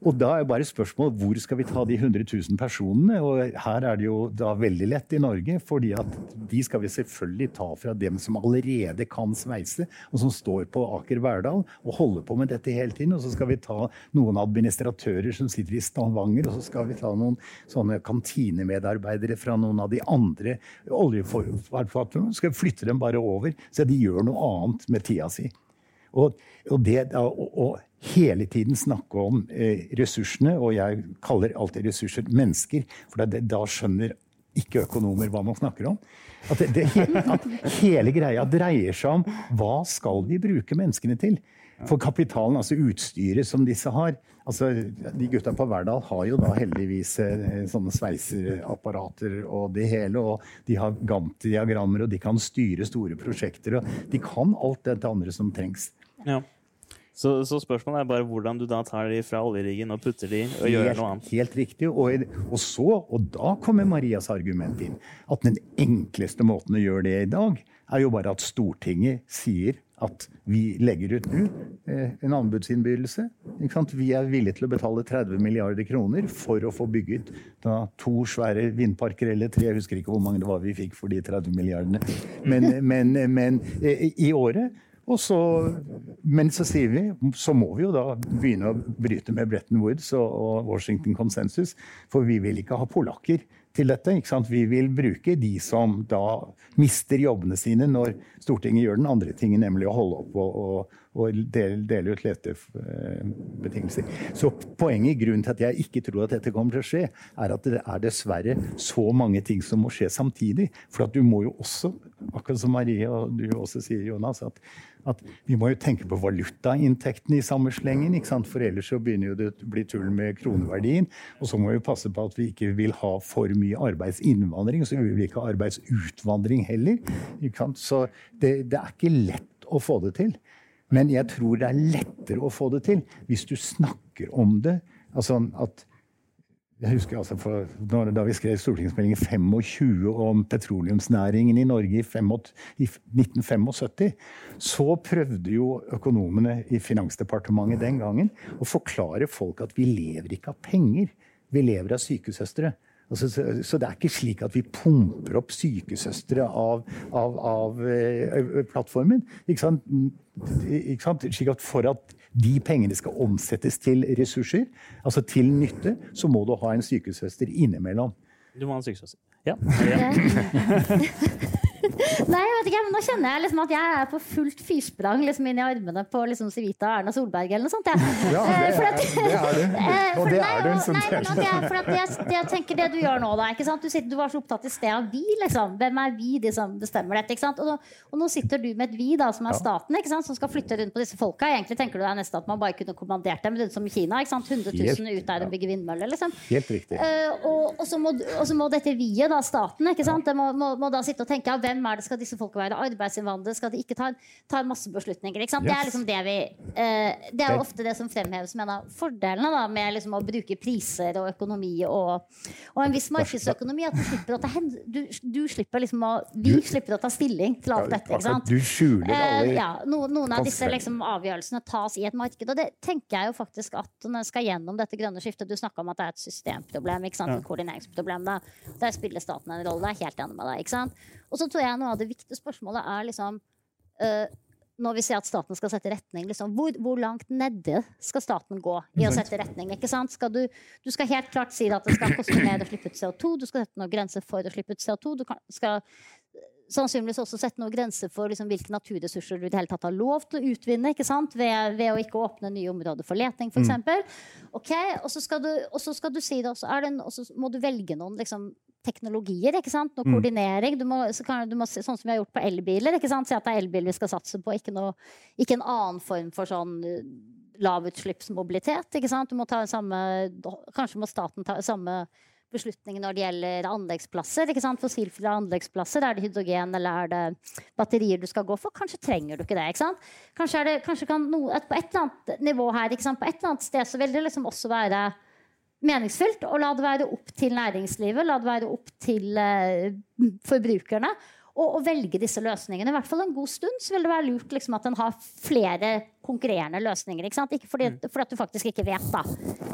Og da er bare spørsmålet hvor skal vi ta de 100 000 personene? Og her er det jo da veldig lett i Norge, fordi at de skal vi selvfølgelig ta fra dem som allerede kan sveise, og som står på Aker Verdal og holder på med dette hele tiden. Og så skal vi ta noen administratører som sitter i Stavanger, og så skal vi ta noen sånne kantinemedarbeidere fra noen av de andre oljeforvalterne. Skal vi flytte dem bare over, så de gjør noe annet med tida si. Og, og, det, og, og, hele tiden snakke om eh, ressursene, og jeg kaller alltid ressurser mennesker, for det, da skjønner ikke økonomer hva man snakker om. At, det, at, hele greia dreier seg om hva skal vi bruke menneskene til? For kapitalen, altså utstyret som disse har altså De gutta på Verdal har jo da heldigvis eh, sånne sveiserapparater og det hele. Og de har Gantt-diagrammer, og de kan styre store prosjekter. Og de kan alt det andre som trengs. Ja. Så, så, spørsmålet er bare hvordan du da tar de fra oljeriggen og putter de og helt, gjør noe annet. Helt riktig. Og, og, så, og da kommer Marias argument inn. At den enkleste måten å gjøre det i dag, er jo bare at Stortinget sier at vi legger ut nå eh, en anbudsinnbydelse. Vi er villige til å betale 30 milliarder kroner for å få bygget da, to svære vindparker, eller tre. Jeg husker ikke hvor mange det var vi fikk for de 30 milliardene. Men, men, men eh, i året. Og så, men så sier vi, så må vi jo da begynne å bryte med Bretton Woods og, Washington Consensus. For vi vil ikke ha polakker til dette. Vi vil bruke de som da mister jobbene sine når Stortinget gjør den andre tingen, nemlig å holde opp og, og, og dele, dele, ut letebetingelser. Så poenget, grunnen til at jeg ikke tror at dette kommer til å skje, er at det er dessverre så mange ting som må skje samtidig. For at du må jo også, akkurat som Marie og du også sier, Jonas, at at vi må jo tenke på valutainntektene i samme slengen. ikke sant? For ellers så begynner jo det å bli tull med kroneverdien. Og så må vi passe på at vi ikke vil ha for mye arbeidsinnvandring. Så vil vi ikke ha arbeidsutvandring heller. Så det, det er ikke lett å få det til. Men jeg tror det er lettere å få det til hvis du snakker om det. Altså at jeg husker altså for, Da vi skrev stortingsmeldingen 25 om petroleumsnæringen i Norge i, 1975, så prøvde jo økonomene i Finansdepartementet den gangen å forklare folk at vi lever ikke av penger. Vi lever av sykesøstre. Altså, så, så, det er ikke slik at vi pumper opp sykesøstre av, av, av uh, plattformen. Ikke sant? Ikke sant? Slik at for at de pengene skal omsettes til ressurser, altså til nytte, så må du ha en sykesøster innimellom. Du må ha en sykesøster. Ja. ja. Nei, jeg vet ikke, men nå kjenner jeg liksom at jeg er på fullt fyrsprang liksom inn i armene på liksom Civita Erna Solberg eller noe sånt. Ja, ja det, er, at, det er du. Og det er du. Som nei, men jeg, for at jeg, jeg, tenker det du gjør nå, da. ikke sant? Du, sitter, du var så opptatt i sted av vi, liksom. Hvem er vi, de som bestemmer dette? ikke sant? Og, og nå sitter du med et vi, da, som er staten, ikke sant? som skal flytte rundt på disse folka. Egentlig tenker du deg nesten at man bare kunne kommandert dem, rundt som Kina. ikke sant? 100 000 ut der og bygge vindmøller, liksom. Helt riktig. Uh, og, og, så må, og, så må, dette vi-et, da, staten, ikke sant? Det må, må, må, da sitte og tenke ja, hvem er det skal disse folka være arbeidsinnvandrere? Skal de ikke ta, ta masse beslutninger? Yes. Det er liksom det vi uh, Det er jo ofte det som fremheves som en av fordelene da, med liksom å bruke priser og økonomi og, og en viss markedsøkonomi. At du slipper å ta hen, du, du slipper liksom å, Vi slipper å ta stilling til alt dette. ikke sant? Du skjuler eh, alle uh, ja, no, Noen av disse liksom, avgjørelsene tas i et marked. Og det tenker jeg jo faktisk at når en skal gjennom dette grønne skiftet Du snakka om at det er et systemproblem, ikke sant? Et koordineringsproblem. Da. Der spiller staten en rolle. Jeg er helt enig med deg. ikke sant? Og så tror jeg noe av det viktige spørsmålet er liksom uh, når vi ser at staten skal sette retning, liksom, hvor, hvor, langt nede skal staten gå i å sette retning? ikke sant? Skal du, du, skal helt klart si at det skal koste mer å slippe ut CO2. Du skal sette noen grenser for å slippe ut CO2. Du kan, skal sannsynligvis også sette noen grenser for liksom, hvilke naturressurser du i det hele tatt har lov til å utvinne. Ved, ved å ikke åpne nye områder for leting, f.eks. Mm. Okay, og så skal, skal, du si det også, en, også må du velge noen liksom, teknologier. ikke sant? Noe mm. koordinering. Du må, så kan, du må, sånn som vi har gjort på elbiler. ikke sant? Si at det er elbil vi skal satse på, ikke, noe, ikke en annen form for sånn eh, lavutslippsmobilitet. ikke sant? Du må ta samme, kanskje må staten ta samme beslutning når det gjelder anleggsplasser. ikke sant? Fossilfrie anleggsplasser. Er det hydrogen eller er det batterier du skal gå for? Kanskje trenger du ikke det. ikke sant? Kanskje, det, kanskje kan noe, på et eller annet nivå her, ikke sant? på et eller annet sted så vil det liksom også være meningsfylt. Og la det være opp til næringslivet, la det være opp til uh, forbrukerne å velge disse løsningene. I hvert fall en god stund så vil det være lurt liksom, at en har flere konkurrerende løsninger. Ikke, ikke fordi, mm. fordi, at du faktisk ikke vet da,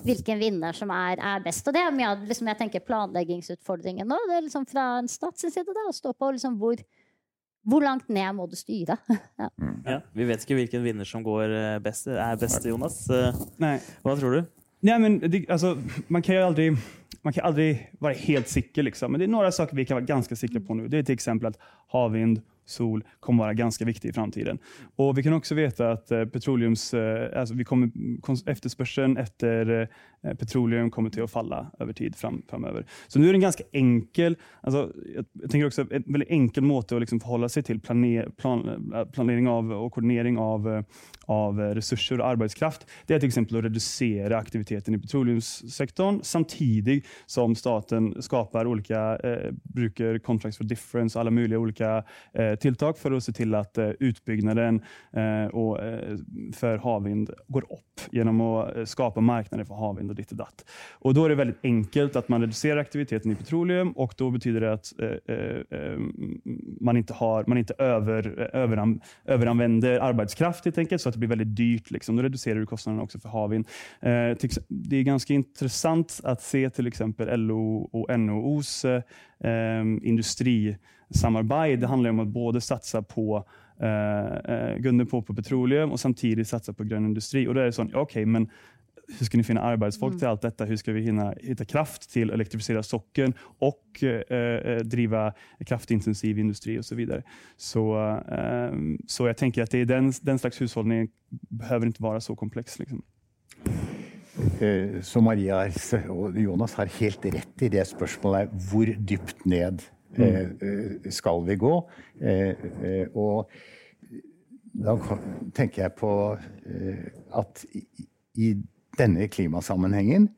hvilken vinner som er, er best. Og det er mye av liksom, jeg tenker, planleggingsutfordringen nå. Det er liksom fra en stats side da, å stå på liksom, hvor, hvor langt ned må du styre? ja. Mm. ja. vi vet ikke hvilken vinner som går eh, best, er best, Jonas. Nei. Hva tror du? Nej, men det, alltså, man kan ju aldrig, man kan aldrig vara helt sikker. Liksom. Men det är några saker vi kan vara ganska säkra på nu. Det är till exempel att havvind sol kommer vara ganska viktig i framtiden. Och Vi kan också veta att eh, petroleums, eh, alltså vi kommer, efterspörseln efter eh, petroleum kommer till att falla över tid fram, framöver. Så nu är det en ganska enkel, alltså, jag tänker också en väldigt enkel måte att liksom förhålla sig till planer, plan, planering av och koordinering av, av resurser och arbetskraft. Det är till exempel att reducera aktiviteten i petroleumsektorn samtidigt som staten skapar olika eh, bruker contracts for difference och alla möjliga olika eh, tiltak for å se til at eh, utbyggnaden eh, eh, for havvind går opp gjennom å skape marknader for havvind og ditt og datt. Og da er det veldig enkelt at man reduserer aktiviteten i petroleum og da betyder det at man ikke, har, man ikke over, overan, overanvender arbeidskraft helt så at det blir veldig dyrt. Liksom. Da reduserer du kostnadene også for havvind. Det er ganske interessant å se eksempel LO og NHOs industri samarbeid. Det handler om å både satse på eh, gunde på, på petroleum og samtidig satse på grønn industri. Og da er det sånn, ok, men hur ska ni finna arbetsfolk mm. till allt detta? Hur ska vi hinna hitta kraft till att elektrifiera sockern och eh, driva kraftintensiv industri och så vidare. Så, eh, så jeg tenker at det är den, den slags hushållning behøver ikke være så kompleks. Liksom. Eh, så Maria og Jonas har helt rett i det spørsmålet hvor dypt ned mm. Eh, skal vi gå? Eh, og da tenker jeg på at i denne klimasammenhengen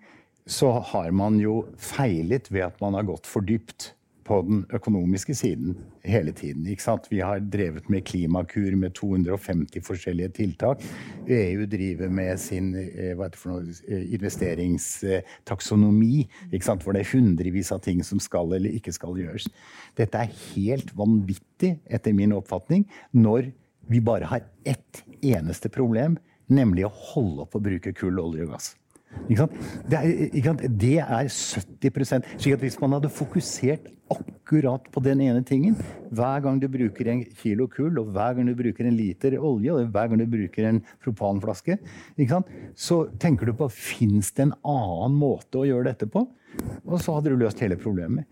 så har man jo feilet ved at man har gått for dypt på den økonomiske siden hele tiden. Vi har drevet med Klimakur med 250 forskjellige tiltak. EU driver med sin eh, eh, investeringstaksonomi, hvor det er hundrevis av ting som skal eller ikke skal gjøres. Dette er helt vanvittig, etter min oppfatning, når vi bare har ett eneste problem, nemlig å holde opp å bruke kull, olje og gass. Det er, det er 70 slik at Hvis man hadde fokusert akkurat på den ene tingen Hver gang du bruker en kilo kull, og hver gang du bruker en liter olje, og hver gang du bruker en propanflaske, så tenker du på fins det en annen måte å gjøre dette på? Og så hadde du løst hele problemet.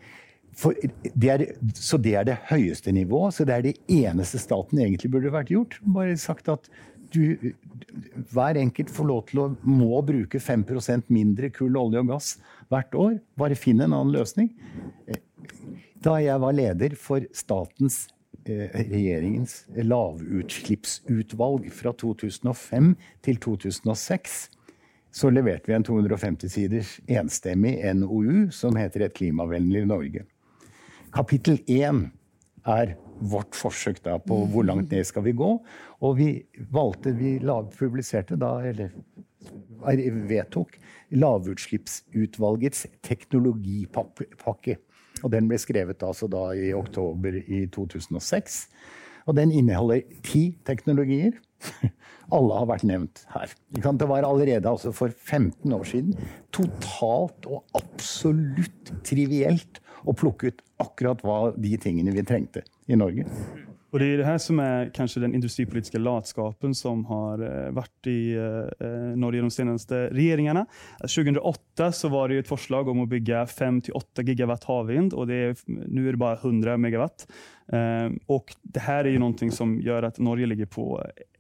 Det er, så det er det høyeste nivået. Så det er det eneste staten egentlig burde vært gjort. Bare sagt at du, hver enkelt får lov til å må bruke 5% mindre kull, olje og gass hvert år. Bare finn en annen løsning. Da jeg var leder for statens eh, regjeringens lavutslippsutvalg fra 2005 til 2006, så leverte vi en 250 siders enstemmig NOU som heter Et klimavennlig Norge. Kapittel 1 er vårt forsøk da, på hvor langt ned skal vi gå. Og vi valgte, vi publiserte da, eller vedtok, lavutslippsutvalgets teknologipakke. Og den ble skrevet altså da i oktober i 2006. Og den inneholder ti teknologier. Alle har vært nevnt her. Det var allerede altså for 15 år siden totalt og absolutt trivielt å plukke ut akkurat hva de tingene vi trengte i Norge. Og Det er det her som er kanskje den industripolitiske latskapen som har eh, vært i eh, Norge de seneste regjeringene. 2008 så var det et forslag om å bygge 5-8 gigawatt havvind, og nå er det bare 100 megawatt. Eh, og det her er jo noe som gjør at Norge ligger på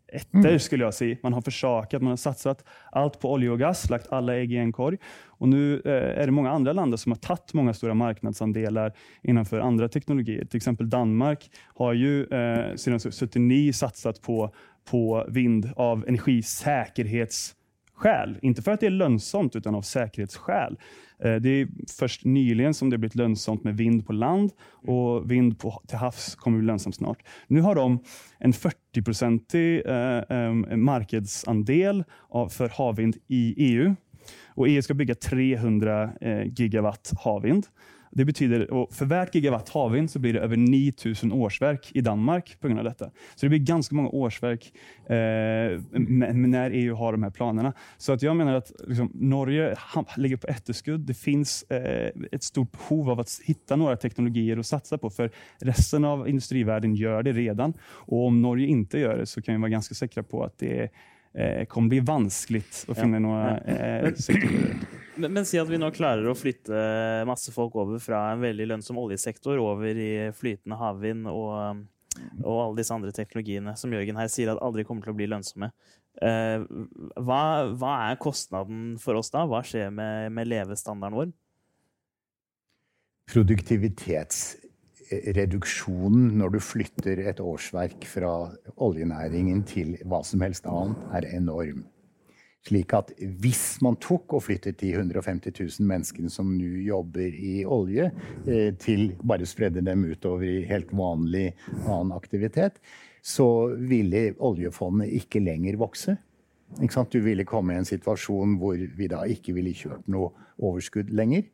etter, mm. skulle jeg si. Man har forsøkt, man har satset alt på olje og gass, lagt alle egg i en korg. Og eh, er det mange andre land som har tatt mange store markedsandeler innenfor andre teknologier. F.eks. Danmark har jo eh, siden 1979 satset på, på vind av energisikkerhets skäl. Inte för att det är lönsamt, utan av säkerhetsskäl. Eh, det är först nyligen som det blivit lönsamt med vind på land och vind på, till havs kommer bli lönsamt snart. Nu har de en 40-procentig eh, marknadsandel för havvind i EU. Och EU ska bygga 300 eh, gigawatt havvind. Det betyder, och för hvert gigawatt havvind så blir det over 9000 årsverk i Danmark på grunn av dette. Så det blir ganske mange årsverk eh, når EU har de här planerna. Så at jeg mener at liksom, Norge ligger på etterskudd. Det finns eh, et stort behov av å hitta noen teknologier å satse på, For resten av industrivärlden gjør det redan. Og om Norge ikke gjør det så kan vi være ganske sikre på at det eh, kommer bli vanskelig å finne ja. noe eh, sektorer. Men, men, si at vi nå klarer å flytte masse folk over fra en veldig lønnsom oljesektor over i flytende havvind og, og alle disse andre teknologiene som Jørgen her sier at aldri kommer til å bli lønnsomme. Eh, hva, hva, er kostnaden for oss da? Hva skjer med, med levestandarden vår? Produktivitetsreduksjonen når du flytter et årsverk fra oljenæringen til hva som helst annet, er enorm. Slik at hvis man tok og flyttet de 150 000 menneskene som nå jobber i olje, eh, til bare spredde dem utover i helt vanlig annen aktivitet, så ville oljefondet ikke lenger vokse. Ikke du ville komme i en situasjon hvor vi da ikke ville kjørt noe overskudd lenger.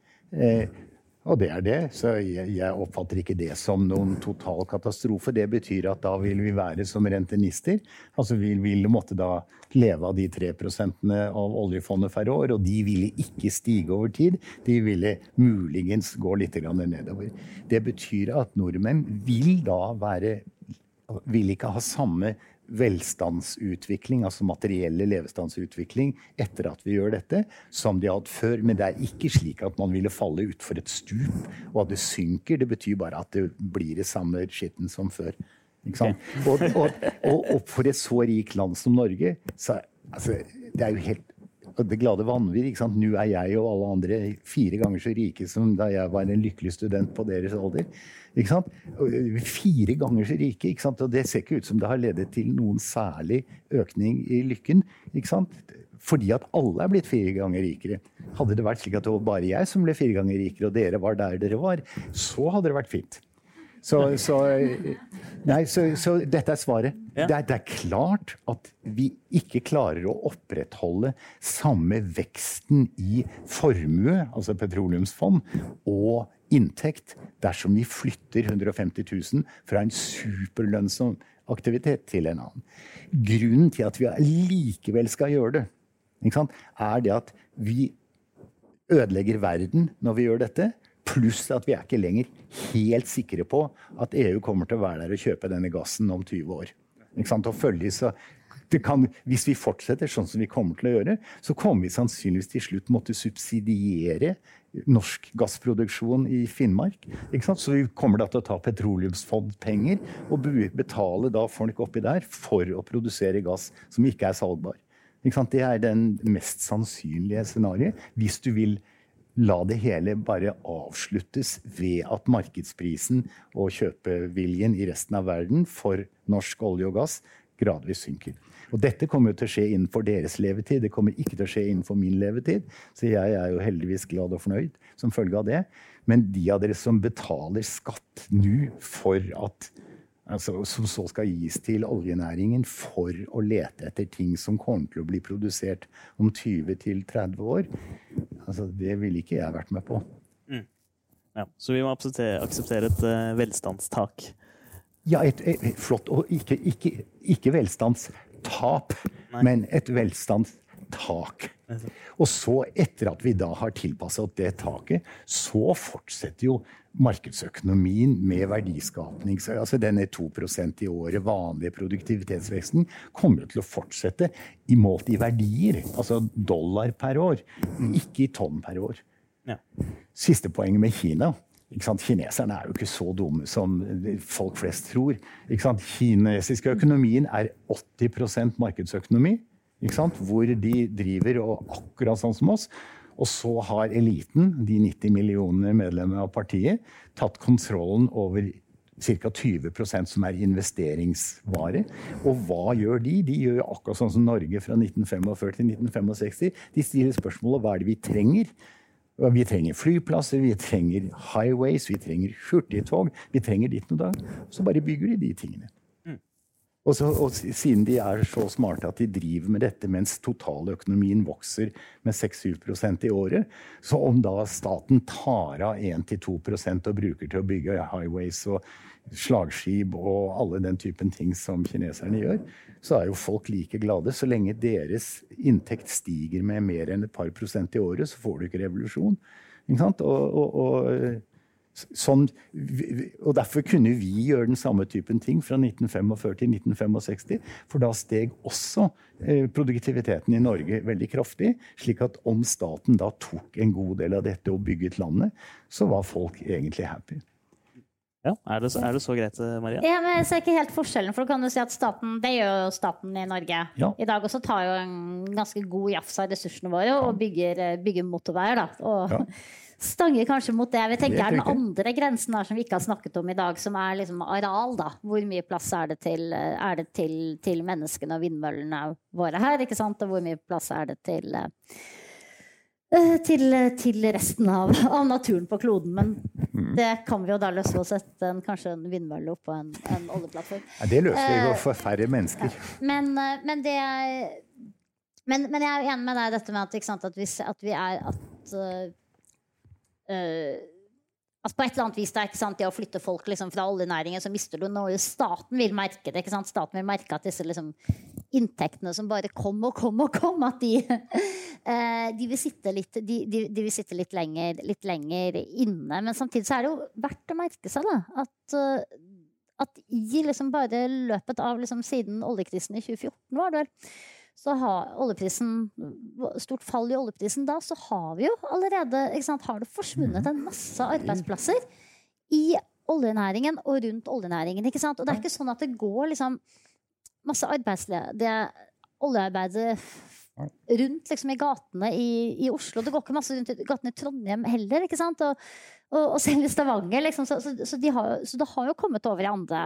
Og det er det, så jeg, jeg, oppfatter ikke det som noen total katastrofe. Det betyr at da vil vi være som rentenister. Altså vi vil måtte da leve av de 3 av oljefondet per år, og de ville ikke stige over tid. De ville muligens gå litt nedover. Det betyr at nordmenn vil da være Vil ikke ha samme velstandsutvikling, altså materielle levestandsutvikling, etter at vi gjør dette, som de har hatt før. Men det er ikke slik at man ville falle utfor et stup, og at det synker. Det betyr bare at det blir det samme skitten som før. Okay. Og, og, og, og, for et så rikt land som Norge, så altså, det er jo helt det glade vanvir. ikke sant? Nå er jeg og alle andre fire ganger så rike som da jeg var en lykkelig student på deres alder. Fire ganger så rike. ikke sant? Og det ser ikke ut som det har ledet til noen særlig økning i lykken. ikke sant? Fordi at alle er blitt fire ganger rikere. Hadde det vært slik at det var bare jeg som ble fire ganger rikere, og dere var der dere var, så hadde det vært fint. Så, så, nei, så, så, dette er svaret. Ja. Det, er, det, er, klart at vi ikke klarer å opprettholde samme veksten i formue, altså petroleumsfond, og inntekt dersom vi flytter 150 000 fra en superlønnsom aktivitet til en annen. Grunnen til at vi likevel skal gjøre det, er det at vi ødelegger verden når vi gjør dette. Pluss at vi er ikke lenger helt sikre på at EU kommer til å være der og kjøpe denne gassen om 20 år. Og følge, så kan, hvis vi fortsetter sånn som vi kommer til å gjøre, så kommer vi sannsynligvis til slutt måtte subsidiere norsk gassproduksjon i Finnmark. Så vi kommer da til å ta petroleumsfondpenger og betale da folk oppi der for å produsere gass som ikke er salgbar. Ikke det er den mest sannsynlige scenarioet. Hvis du vil la det hele bare avsluttes ved at markedsprisen og kjøpeviljen i resten av verden for norsk olje og gass gradvis synker. Og dette kommer jo til å skje innenfor deres levetid. Det kommer ikke til å skje innenfor min levetid. Så jeg er jo heldigvis glad og fornøyd som følge av det. Men de av dere som betaler skatt nå for at altså, som så skal gis til oljenæringen for å lete etter ting som kommer til å bli produsert om 20-30 år. Altså, det ville ikke jeg vært med på. Mm. Ja, så vi må akseptere, et uh, velstandstak. Ja, et, et, et, flott. Og ikke, ikke, ikke velstandstap, Nei. men et velstandstak. Og så, etter at vi da har tilpasset det taket, så fortsetter jo markedsøkonomien med verdiskapning. Altså denne 2% i året, vanlige produktivitetsveksten, kommer til å fortsette i målt i verdier. Altså dollar per år, ikke i tonn per år. Ja. Siste poenget med Kina. Kineserne er jo ikke så dumme som folk flest tror. Kinesiske økonomien er 80% markedsøkonomi. Hvor de driver akkurat sånn som oss. Og så har eliten, de 90 millioner medlemmer av partiet, tatt kontrollen over ca. 20% som er investeringsvare. Og hva gjør de? De gjør akkurat sånn som Norge fra 1945 til 1965. De stiller spørsmålet hva er det vi trenger. Vi trenger flyplasser, vi trenger highways, vi trenger hurtigtog. Vi trenger ditt og datt. Så bare bygger de de tingene. Og, så, og, siden de er så smarte at de driver med dette mens totaløkonomien vokser med 6-7 i året, så om da staten tar av 1-2% og bruker til å bygge highways og slagskip og alle den typen ting som kineserne gjør, så er jo folk like glade. Så lenge deres inntekt stiger med mer enn et par prosent i året, så får du ikke revolusjon. Ikke sant? og, og, og Sånn, og Derfor kunne vi gjøre den samme typen ting fra 1945 til 1965. For da steg også eh, produktiviteten i Norge veldig kraftig. Slik at om staten da tok en god del av dette og bygget landet, så var folk egentlig happy. Ja, er det, så, er det så greit, eh, Maria? Ja, men Jeg ser ikke helt forskjellen. For du kan jo si at staten, Det gjør jo staten i Norge. Ja. I dag også tar jo en ganske god jafs av ressursene våre og bygger, eh, bygger motorveier. da. Og, ja stanger kanskje mot det jeg vil tenke er den andre grensen her som vi ikke har snakket om i dag, som er liksom areal. da. Hvor mye plass er det til, er det til, til menneskene og vindmøllene våre her? ikke sant? Og hvor mye plass er det til, eh, til, til resten av, av, naturen på kloden? Men. Det kan vi jo da løse ved å sette en, kanskje en vindmølle oppå en, en oljeplattform. Ja, det løser vi jo for færre mennesker. Ja. Men, eh, men, det men, men, jeg er enig med deg i dette med at, sant, at, vi, at vi er at uh, Altså på et eller annet vis det, er, det å flytte folk liksom, fra oljenæringen, så mister du noe. Staten vil merke det. Staten vil merke at disse liksom, inntektene som bare kom og kom og kom, at de, eh, de, vil, sitte litt, de, de, vil sitte litt lenger, litt lenger, inne. Men samtidig så er det jo verdt å merke seg da, at, eh, at i liksom bare løpet av liksom, siden oljekrisen i 2014 var det vel, så har oljeprisen stort fall i oljeprisen da, så har vi jo allerede sant, har det forsvunnet en masse arbeidsplasser i oljenæringen og rundt oljenæringen. ikke sant? Og det er ikke sånn at det går liksom masse arbeidsledige oljearbeidere rundt liksom, i gatene i, i, Oslo. Det går ikke masse rundt i gatene i Trondheim heller. ikke sant? Og, og, og selv i Stavanger. Liksom. Så, så, så, de har, så, det har jo kommet over i andre,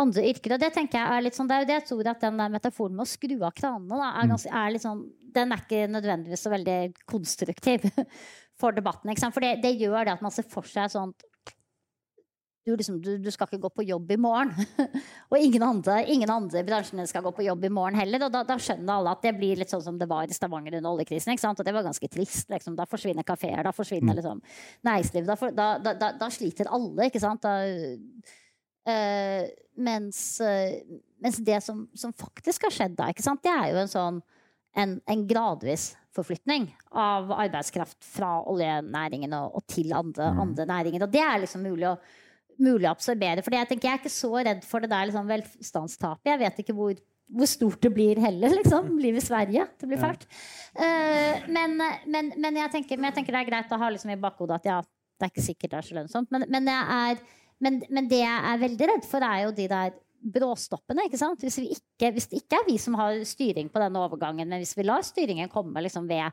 andre yrker. Og det tenker jeg er litt sånn, det er jo det jeg tror at den der metaforen med å skru av kranene da, er, mm. ganske, er litt sånn, den er ikke nødvendigvis så veldig konstruktiv for debatten. ikke sant? For det, det, gjør det at man ser for seg sånt du, liksom, du, du, skal ikke gå på jobb i morgen. og ingen andre, ingen andre bransjene skal gå på jobb i morgen heller. Og da, da, skjønner alle at det blir litt sånn som det var i Stavanger under oljekrisen. Og det var ganske trist. Liksom. Da forsvinner kafeer, da forsvinner mm. liksom, næringsliv. Da, da, da, sliter alle, ikke sant. Øh, mens, øh, mens, det som, som, faktisk har skjedd da, ikke sant? det er jo en sånn en, en gradvis forflytning av arbeidskraft fra oljenæringen og, og til andre, mm. andre næringer. Og det er liksom mulig å mulig å absorbere. For jeg, jeg er ikke så redd for det der liksom, velstandstapet. Jeg vet ikke hvor, hvor, stort det blir heller. liksom. Blir i Sverige. Det blir fælt. Uh, men, men, men, jeg tenker, men, jeg tenker, det er greit å ha liksom i bakhodet at ja, det er ikke sikkert det er så lønnsomt. Men, er, men, det jeg er veldig redd for, er jo de der bråstoppene. ikke sant? Hvis, ikke, hvis, det ikke er vi som har styring på denne overgangen, men hvis vi lar styringen komme liksom ved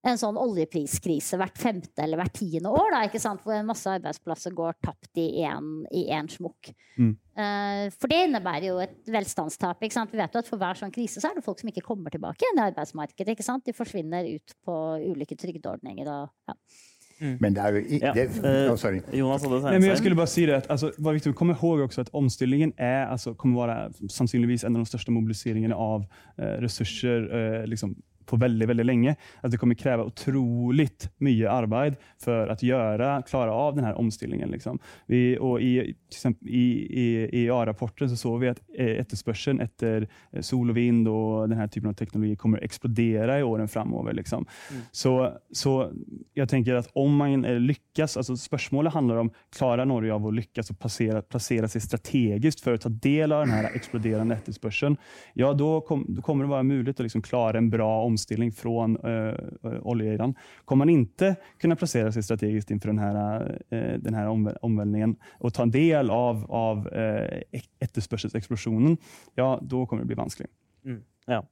en sånn oljepriskrise hvert femte eller hvert tiende år, da, ikke sant? hvor en masse arbeidsplasser går tapt i én smukk. Mm. Uh, for det innebærer jo et velstandstap. Ikke sant? Vi vet jo at For hver sånn krise så er det folk som ikke kommer tilbake igjen i arbeidsmarkedet. ikke sant? De forsvinner ut på ulike trygdeordninger. Og, ja. Mm. Men det er jo ja. det, oh, sorry. Jonas hadde Nei, men jeg skulle bare si det, at, altså, var viktig å komme ihåg også at omstillingen er, altså, kommer være sannsynligvis en av de største mobiliseringene av eh, ressurser eh, liksom, på veldig veldig lenge. At det kommer kreve utrolig mye arbeid for å klare av denne omstillingen. Liksom. Vi, og I, i, i, i A-rapporten så, så vi at eh, etterspørselen etter eh, sol og vind og denne typen av teknologi kommer å eksplodere i årene framover. Liksom. Mm. Så, så, jeg tenker at om man lykkes altså Spørsmålet handler om klarer Norge av å lykkes å plassere, plassere seg strategisk for å ta del av denne eksploderende etterspørselen. Ja, da kom, kommer det være mulig å liksom klare en bra omstilling omstilling från uh, oljegiran kommer man inte kunna placera sig strategiskt inför den här, uh, den här om, omvälvningen och ta en del av, av uh, etterspørselsexplosionen, ja, da kommer det bli vanskelig. Mm. Ja.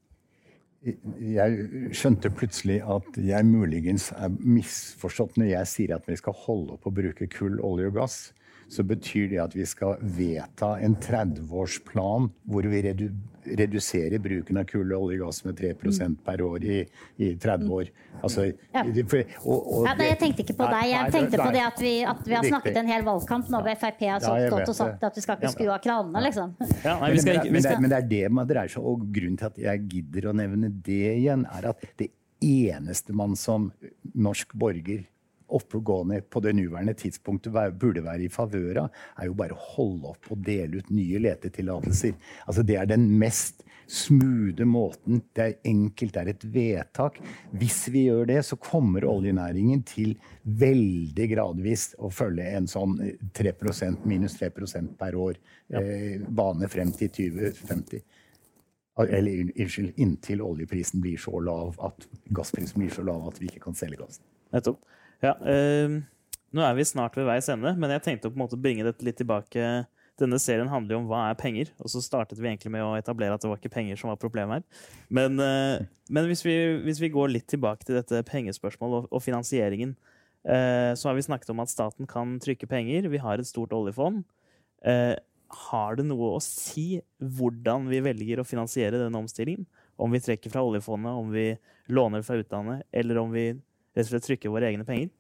Jeg skjønte plutselig at jeg muligens er misforstått når jeg sier at vi skal holde opp å bruke kull, olje og gass så betyr det at vi skal vedta en 30-årsplan hvor vi redu reduserer bruken av kull, olje og gass med 3% per år i, i 30 år. Altså, ja. for, og, og ja, nei, jeg tenkte ikke på deg. Jeg tenkte på det at vi, at vi har snakket en hel valgkamp nå hvor Frp har stått og sagt at vi skal ikke skru av kranene, liksom. Ja, nei, skal, men, det, men, det, er det man dreier seg om. Og grunnen til at jeg gidder å nevne det igjen, er at det eneste man som norsk borger oppegående på det nåværende tidspunktet burde være i favør av, er jo bare å holde opp og dele ut nye letetillatelser. Altså, det er den mest smoothe måten. Det er enkelt, det er et vedtak. Hvis vi gjør det, så kommer oljenæringen til veldig gradvis å følge en sånn 3 minus 3% per år eh, bane frem til 2050. Eller unnskyld, inntil oljeprisen blir så lav at gassprisen blir så lav at vi ikke kan selge gassen. Nettopp. Ja, øh, nå er vi snart ved veis ende, men jeg tenkte å på en måte bringe dette litt tilbake. Denne serien handler jo om hva er penger, og så startet vi egentlig med å etablere at det var ikke penger som var problemet her. Men, øh, men hvis, vi, hvis, vi, går litt tilbake til dette pengespørsmålet og, og finansieringen, øh, så har vi snakket om at staten kan trykke penger. Vi har et stort oljefond. Eh, har det noe å si hvordan vi velger å finansiere denne omstillingen? Om vi trekker fra oljefondet, om vi låner fra utlandet, eller om vi rett og slett trykke våre egne penger?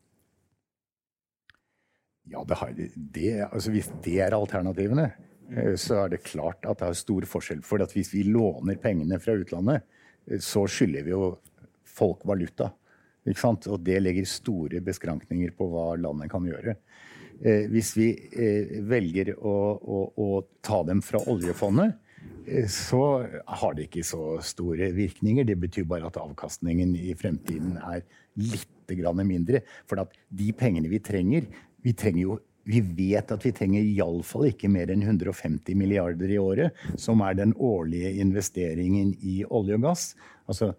Ja, det har, det, altså Hvis det er alternativene, mm. så er det klart at det er stor forskjell. For hvis vi låner pengene fra utlandet, eh, så skylder vi jo folk valuta. Og det legger store beskrankninger på hva landet kan gjøre. Eh, hvis vi eh, velger å, å, å, ta dem fra oljefondet, eh, så har det ikke så store virkninger. Det betyr bare at avkastningen i fremtiden er litt mindre. For at de pengene vi trenger Vi trenger jo vi vet at vi trenger iallfall ikke mer enn 150 milliarder i året, som er den årlige investeringen i olje og gass. Altså,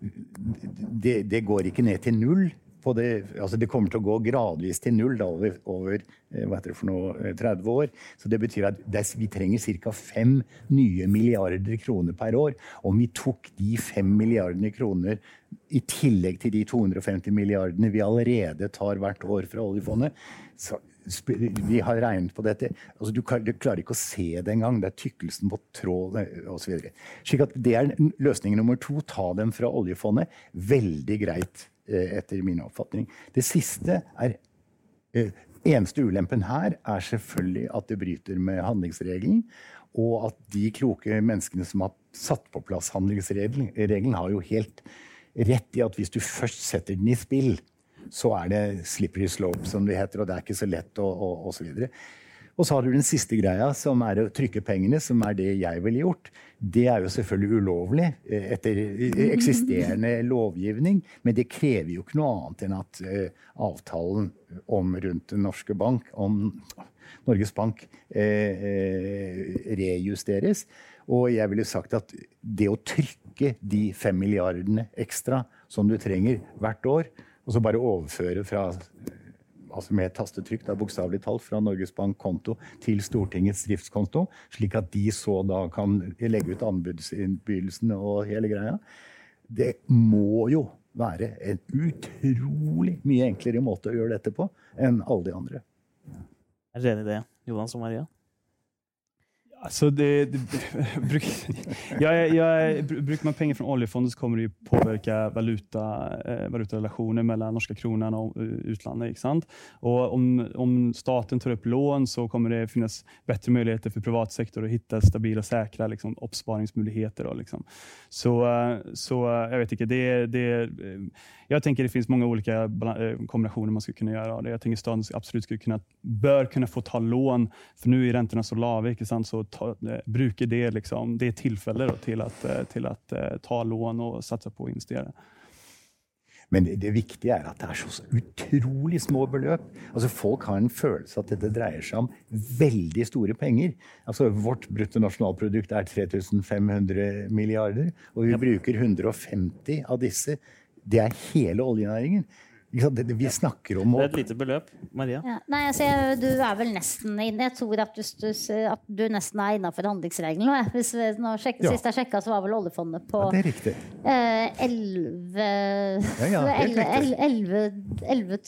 det, det går ikke ned til null det, altså det kommer til å gå gradvis til null da, over, over eh, noe, 30 eh, år. Så det betyr at det, vi trenger ca. 5 nye milliarder kroner per år. Om vi tok de 5 milliardene kroner i tillegg til de 250 milliardene vi allerede tar hvert år fra oljefondet så, vi har regnet på dette. Altså, du, klarer ikke å se det engang. Det er tykkelsen på tråd osv. Slik at det er løsning nummer to. Ta dem fra oljefondet. Veldig greit. Eh, etter min oppfatning. Det siste er eh, Eneste ulempen her er selvfølgelig at det bryter med handlingsregelen. Og at de kloke menneskene som har satt på plass handlingsregelen, har jo helt rett i at hvis du først setter den i spill, så er det slippery slope, som det heter, og det er ikke så lett, og, og, og så har du den siste greia, som er å trykke pengene, som er det jeg ville gjort. Det er jo selvfølgelig ulovlig eh, etter eksisterende lovgivning, men det krever jo ikke noe annet enn at uh, avtalen om rundt Norske Bank, om Norges Bank, rejusteres. Og jeg ville sagt at det å trykke de fem milliardene ekstra som du trenger hvert år, og så bare overføre fra altså med tastetrykk, da bokstavelig talt, fra Norges Bank konto til Stortingets driftskonto, slik at de så da kan legge ut anbudsinnbydelsen og hele greia. Det må jo være en utrolig mye enklere måte å gjøre dette på enn alle de andre. Er dere enig i det, Jonas og Maria? Alltså det, det, bruk, jag, jag, brukar man pengar från oljefonden så kommer det påverka valuta, eh, valutarelationer mellan norska kronan och utlandet. Ikke sant? Och om, om, staten tar upp lån så kommer det finnas bättre möjligheter för privat sektor att hitta stabila och säkra liksom, uppsparingsmöjligheter. Liksom. så, så jag vet inte, det, det, jag tänker det finns många olika eh, kombinationer man skulle kunna göra av det. Jag tänker staten absolut skulle kunna, bör kunna få ta lån, för nu är räntorna så lava. Så ta, eh, bruker det liksom, det tillfälle til, till att, till att ta lån og satsa på å investere. Men det, det, viktige er at det er så utrolig små beløp. Altså Folk har en følelse at dette dreier seg om veldig store penger. Altså Vårt bruttonasjonalprodukt er 3500 milliarder, og vi bruker 150 av disse det er hele oljenæringen. Vi snakker om å Det er et lite beløp. Maria? Ja. Nei, altså, du er vel nesten inne. Jeg tror at du, at du nesten er innafor handlingsregelen. Hvis vi, nå sjek, ja. Sist jeg sjekka, så var vel oljefondet på ja, eh, 11, ja, 11, 11, 11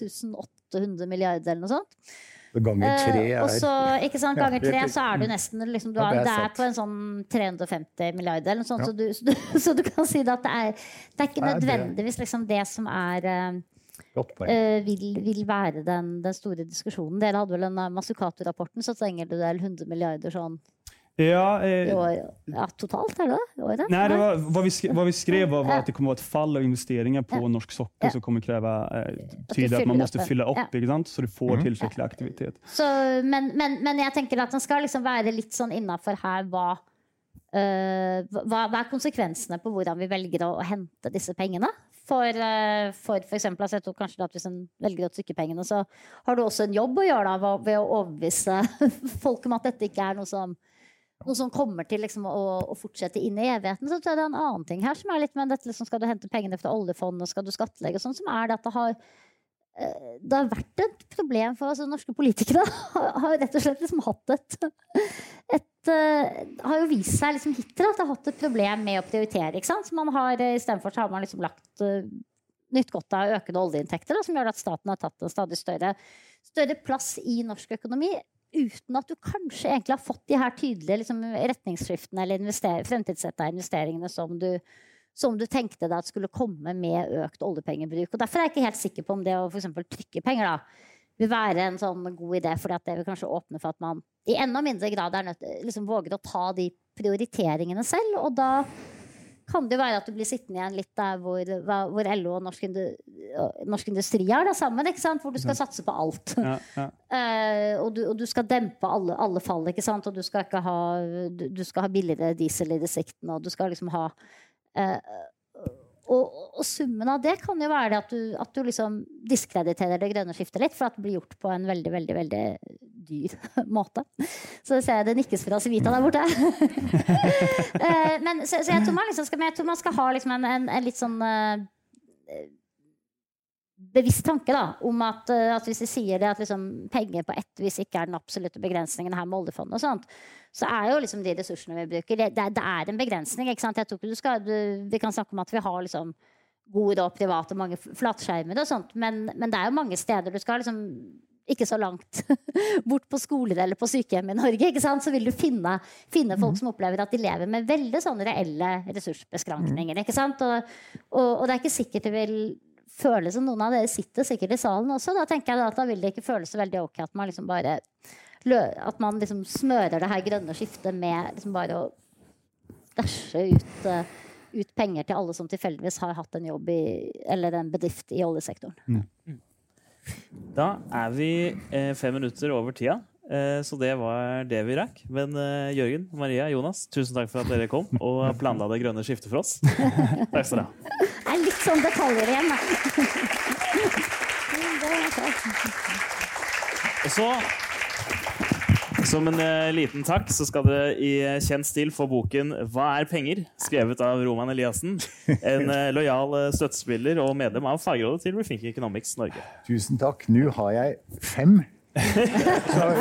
800 milliarder eller noe sånt. Ganger tre er og så, ikke sant, Ganger tre så er du nesten liksom, du har, Det er på en sånn 350 milliarder eller noe sånt. Så, du, så, du, så, du, kan si at det er, det er ikke nødvendigvis liksom, det som er uh, vil, vil, være den, den, store diskusjonen. Dere hadde vel den Masukato-rapporten, så trenger du vel 100 milliarder sånn Ja, eh, ja, totalt, er det året? Nej, det var, vad, vi skrev, vad vi skrev var, var att det kommer vara ett fall av investeringar på ja. norsk socker ja. som kommer kräva eh, tid att man måste fylla opp, ja. så du får mm. tilstrekkelig aktivitet. Så, men, men, men, jeg tenker at den skal liksom være litt sånn innafor her hva, uh, hva, hva er konsekvensene på hvordan vi velger å, å hente disse pengene? For, uh, for, for eksempel, altså jeg tror kanskje at Hvis en velger å trykke pengene, så har du også en jobb å gjøre da, ved å overbevise folk om at dette ikke er noe som noe som kommer til liksom, å, å, fortsette inn i evigheten, så tror jeg det er en annen ting her som er litt med dette liksom, Skal du hente pengene fra oljefondet, skal du skattlegge og sånn, som er det at det har eh, det har vært et problem for altså, norske politikere. har rett og slett liksom hatt et, et uh, har jo vist seg liksom hittil at det har hatt et problem med å prioritere. ikke sant? Så man har, uh, Istedenfor har man liksom lagt uh, nytt godt av økende oljeinntekter, da, som gjør at staten har tatt en stadig større, større plass i norsk økonomi uten at du kanskje egentlig har fått de her tydelige liksom, retningsskiftene eller invester fremtidsretta investeringene som du, som du tenkte deg at skulle komme med økt oljepengebruk. Og Derfor er jeg ikke helt sikker på om det å for trykke penger da, vil være en sånn god idé. For det vil kanskje åpne for at man i enda mindre grad er nødt, liksom, våger å ta de prioriteringene selv. Og da kan det jo være at du blir sittende igjen litt der hvor, hvor LO og Norsk, Norsk Industri er da sammen, hvor du skal satse på alt. Ja, ja. Uh, og, du, og du skal dempe alle, alle fall, ikke sant? Og du skal ikke ha Du, du skal ha billigere diesel i distriktene, og du skal liksom ha eh, og, og summen av det kan jo være det at du, at du liksom diskrediterer det grønne skiftet litt, for at det blir gjort på en veldig, veldig, veldig dyr måte. Så ser jeg det nikkes fra Civita der borte. Eh, men, så, så jeg tror man liksom skal, tror man skal ha liksom en, en, en litt sånn uh, bevisst tanke da, om at, eh, at hvis de sier det at liksom, penger på ett vis ikke er den absolutte begrensningen her med oljefondet, og sånt, så er jo liksom de ressursene vi bruker, det, det, er- det er en begrensning. ikke sant? Jeg tror ikke du skal, du, vi kan snakke om at vi har liksom gode og private og mange flatskjermer og sånt, men, men det er jo mange steder du skal liksom ikke så langt bort på skoler eller på sykehjem i Norge, ikke sant? så vil du finne, finne folk som opplever at de lever med veldig sånne reelle ressursbeskrankninger. ikke sant? Og, og, og det er ikke sikkert det vil føles som noen av dere sitter sikkert i salen også. Da tenker jeg da at da vil det ikke føles så veldig ok at man liksom bare at man liksom smører det her grønne skiftet med liksom bare å dæsje ut, eh, ut penger til alle som tilfeldigvis har hatt en jobb i, eller en bedrift i oljesektoren. Da er vi eh, fem minutter over tida, eh, så det var det vi rakk. Men eh, Jørgen, Maria, Jonas, tusen takk for at dere kom og planla det grønne skiftet for oss. Takk skal dere ha. Det er litt sånn detaljer igjen, da. Og så, som en eh, liten takk, så skal dere i eh, kjent stil få boken 'Hva er penger?', skrevet av Roman Eliassen. En eh, lojal støttespiller og medlem av fagrådet til Rethink Economics Norge. Tusen takk. Nå har jeg fem. Så,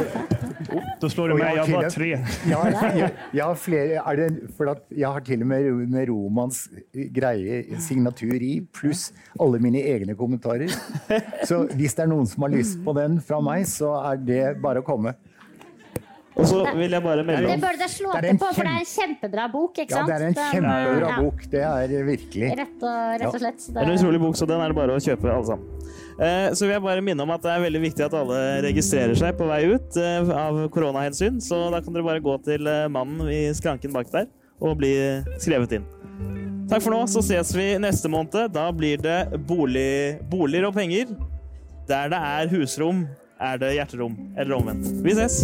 Då slår du meg. jag har bare tre. jeg, har, jeg, jeg har flere er det, For at jeg har til og med, med Romans greie signatur i, pluss alle mine egne kommentarer. Så hvis det er noen som har lyst på den fra meg, så er det bare å komme. Og så vil jeg bare melde Det om bør dere slå er til på, for det er en kjempebra bok. ikke sant? Ja, det er en kjempebra den, bok. Det er virkelig. Rett og, rett og slett. Det er en utrolig bok, så den er det bare å kjøpe, alle sammen. Eh, Så vil jeg bare minne om at det er veldig viktig at alle registrerer seg på vei ut eh, av koronahensyn. Så da kan dere bare gå til eh, mannen i skranken bak der og bli skrevet inn. Takk for nå, så ses vi neste måned. Da blir det bolig, boliger og penger. Der det er husrom, er det hjerterom. Eller omvendt. Vi ses!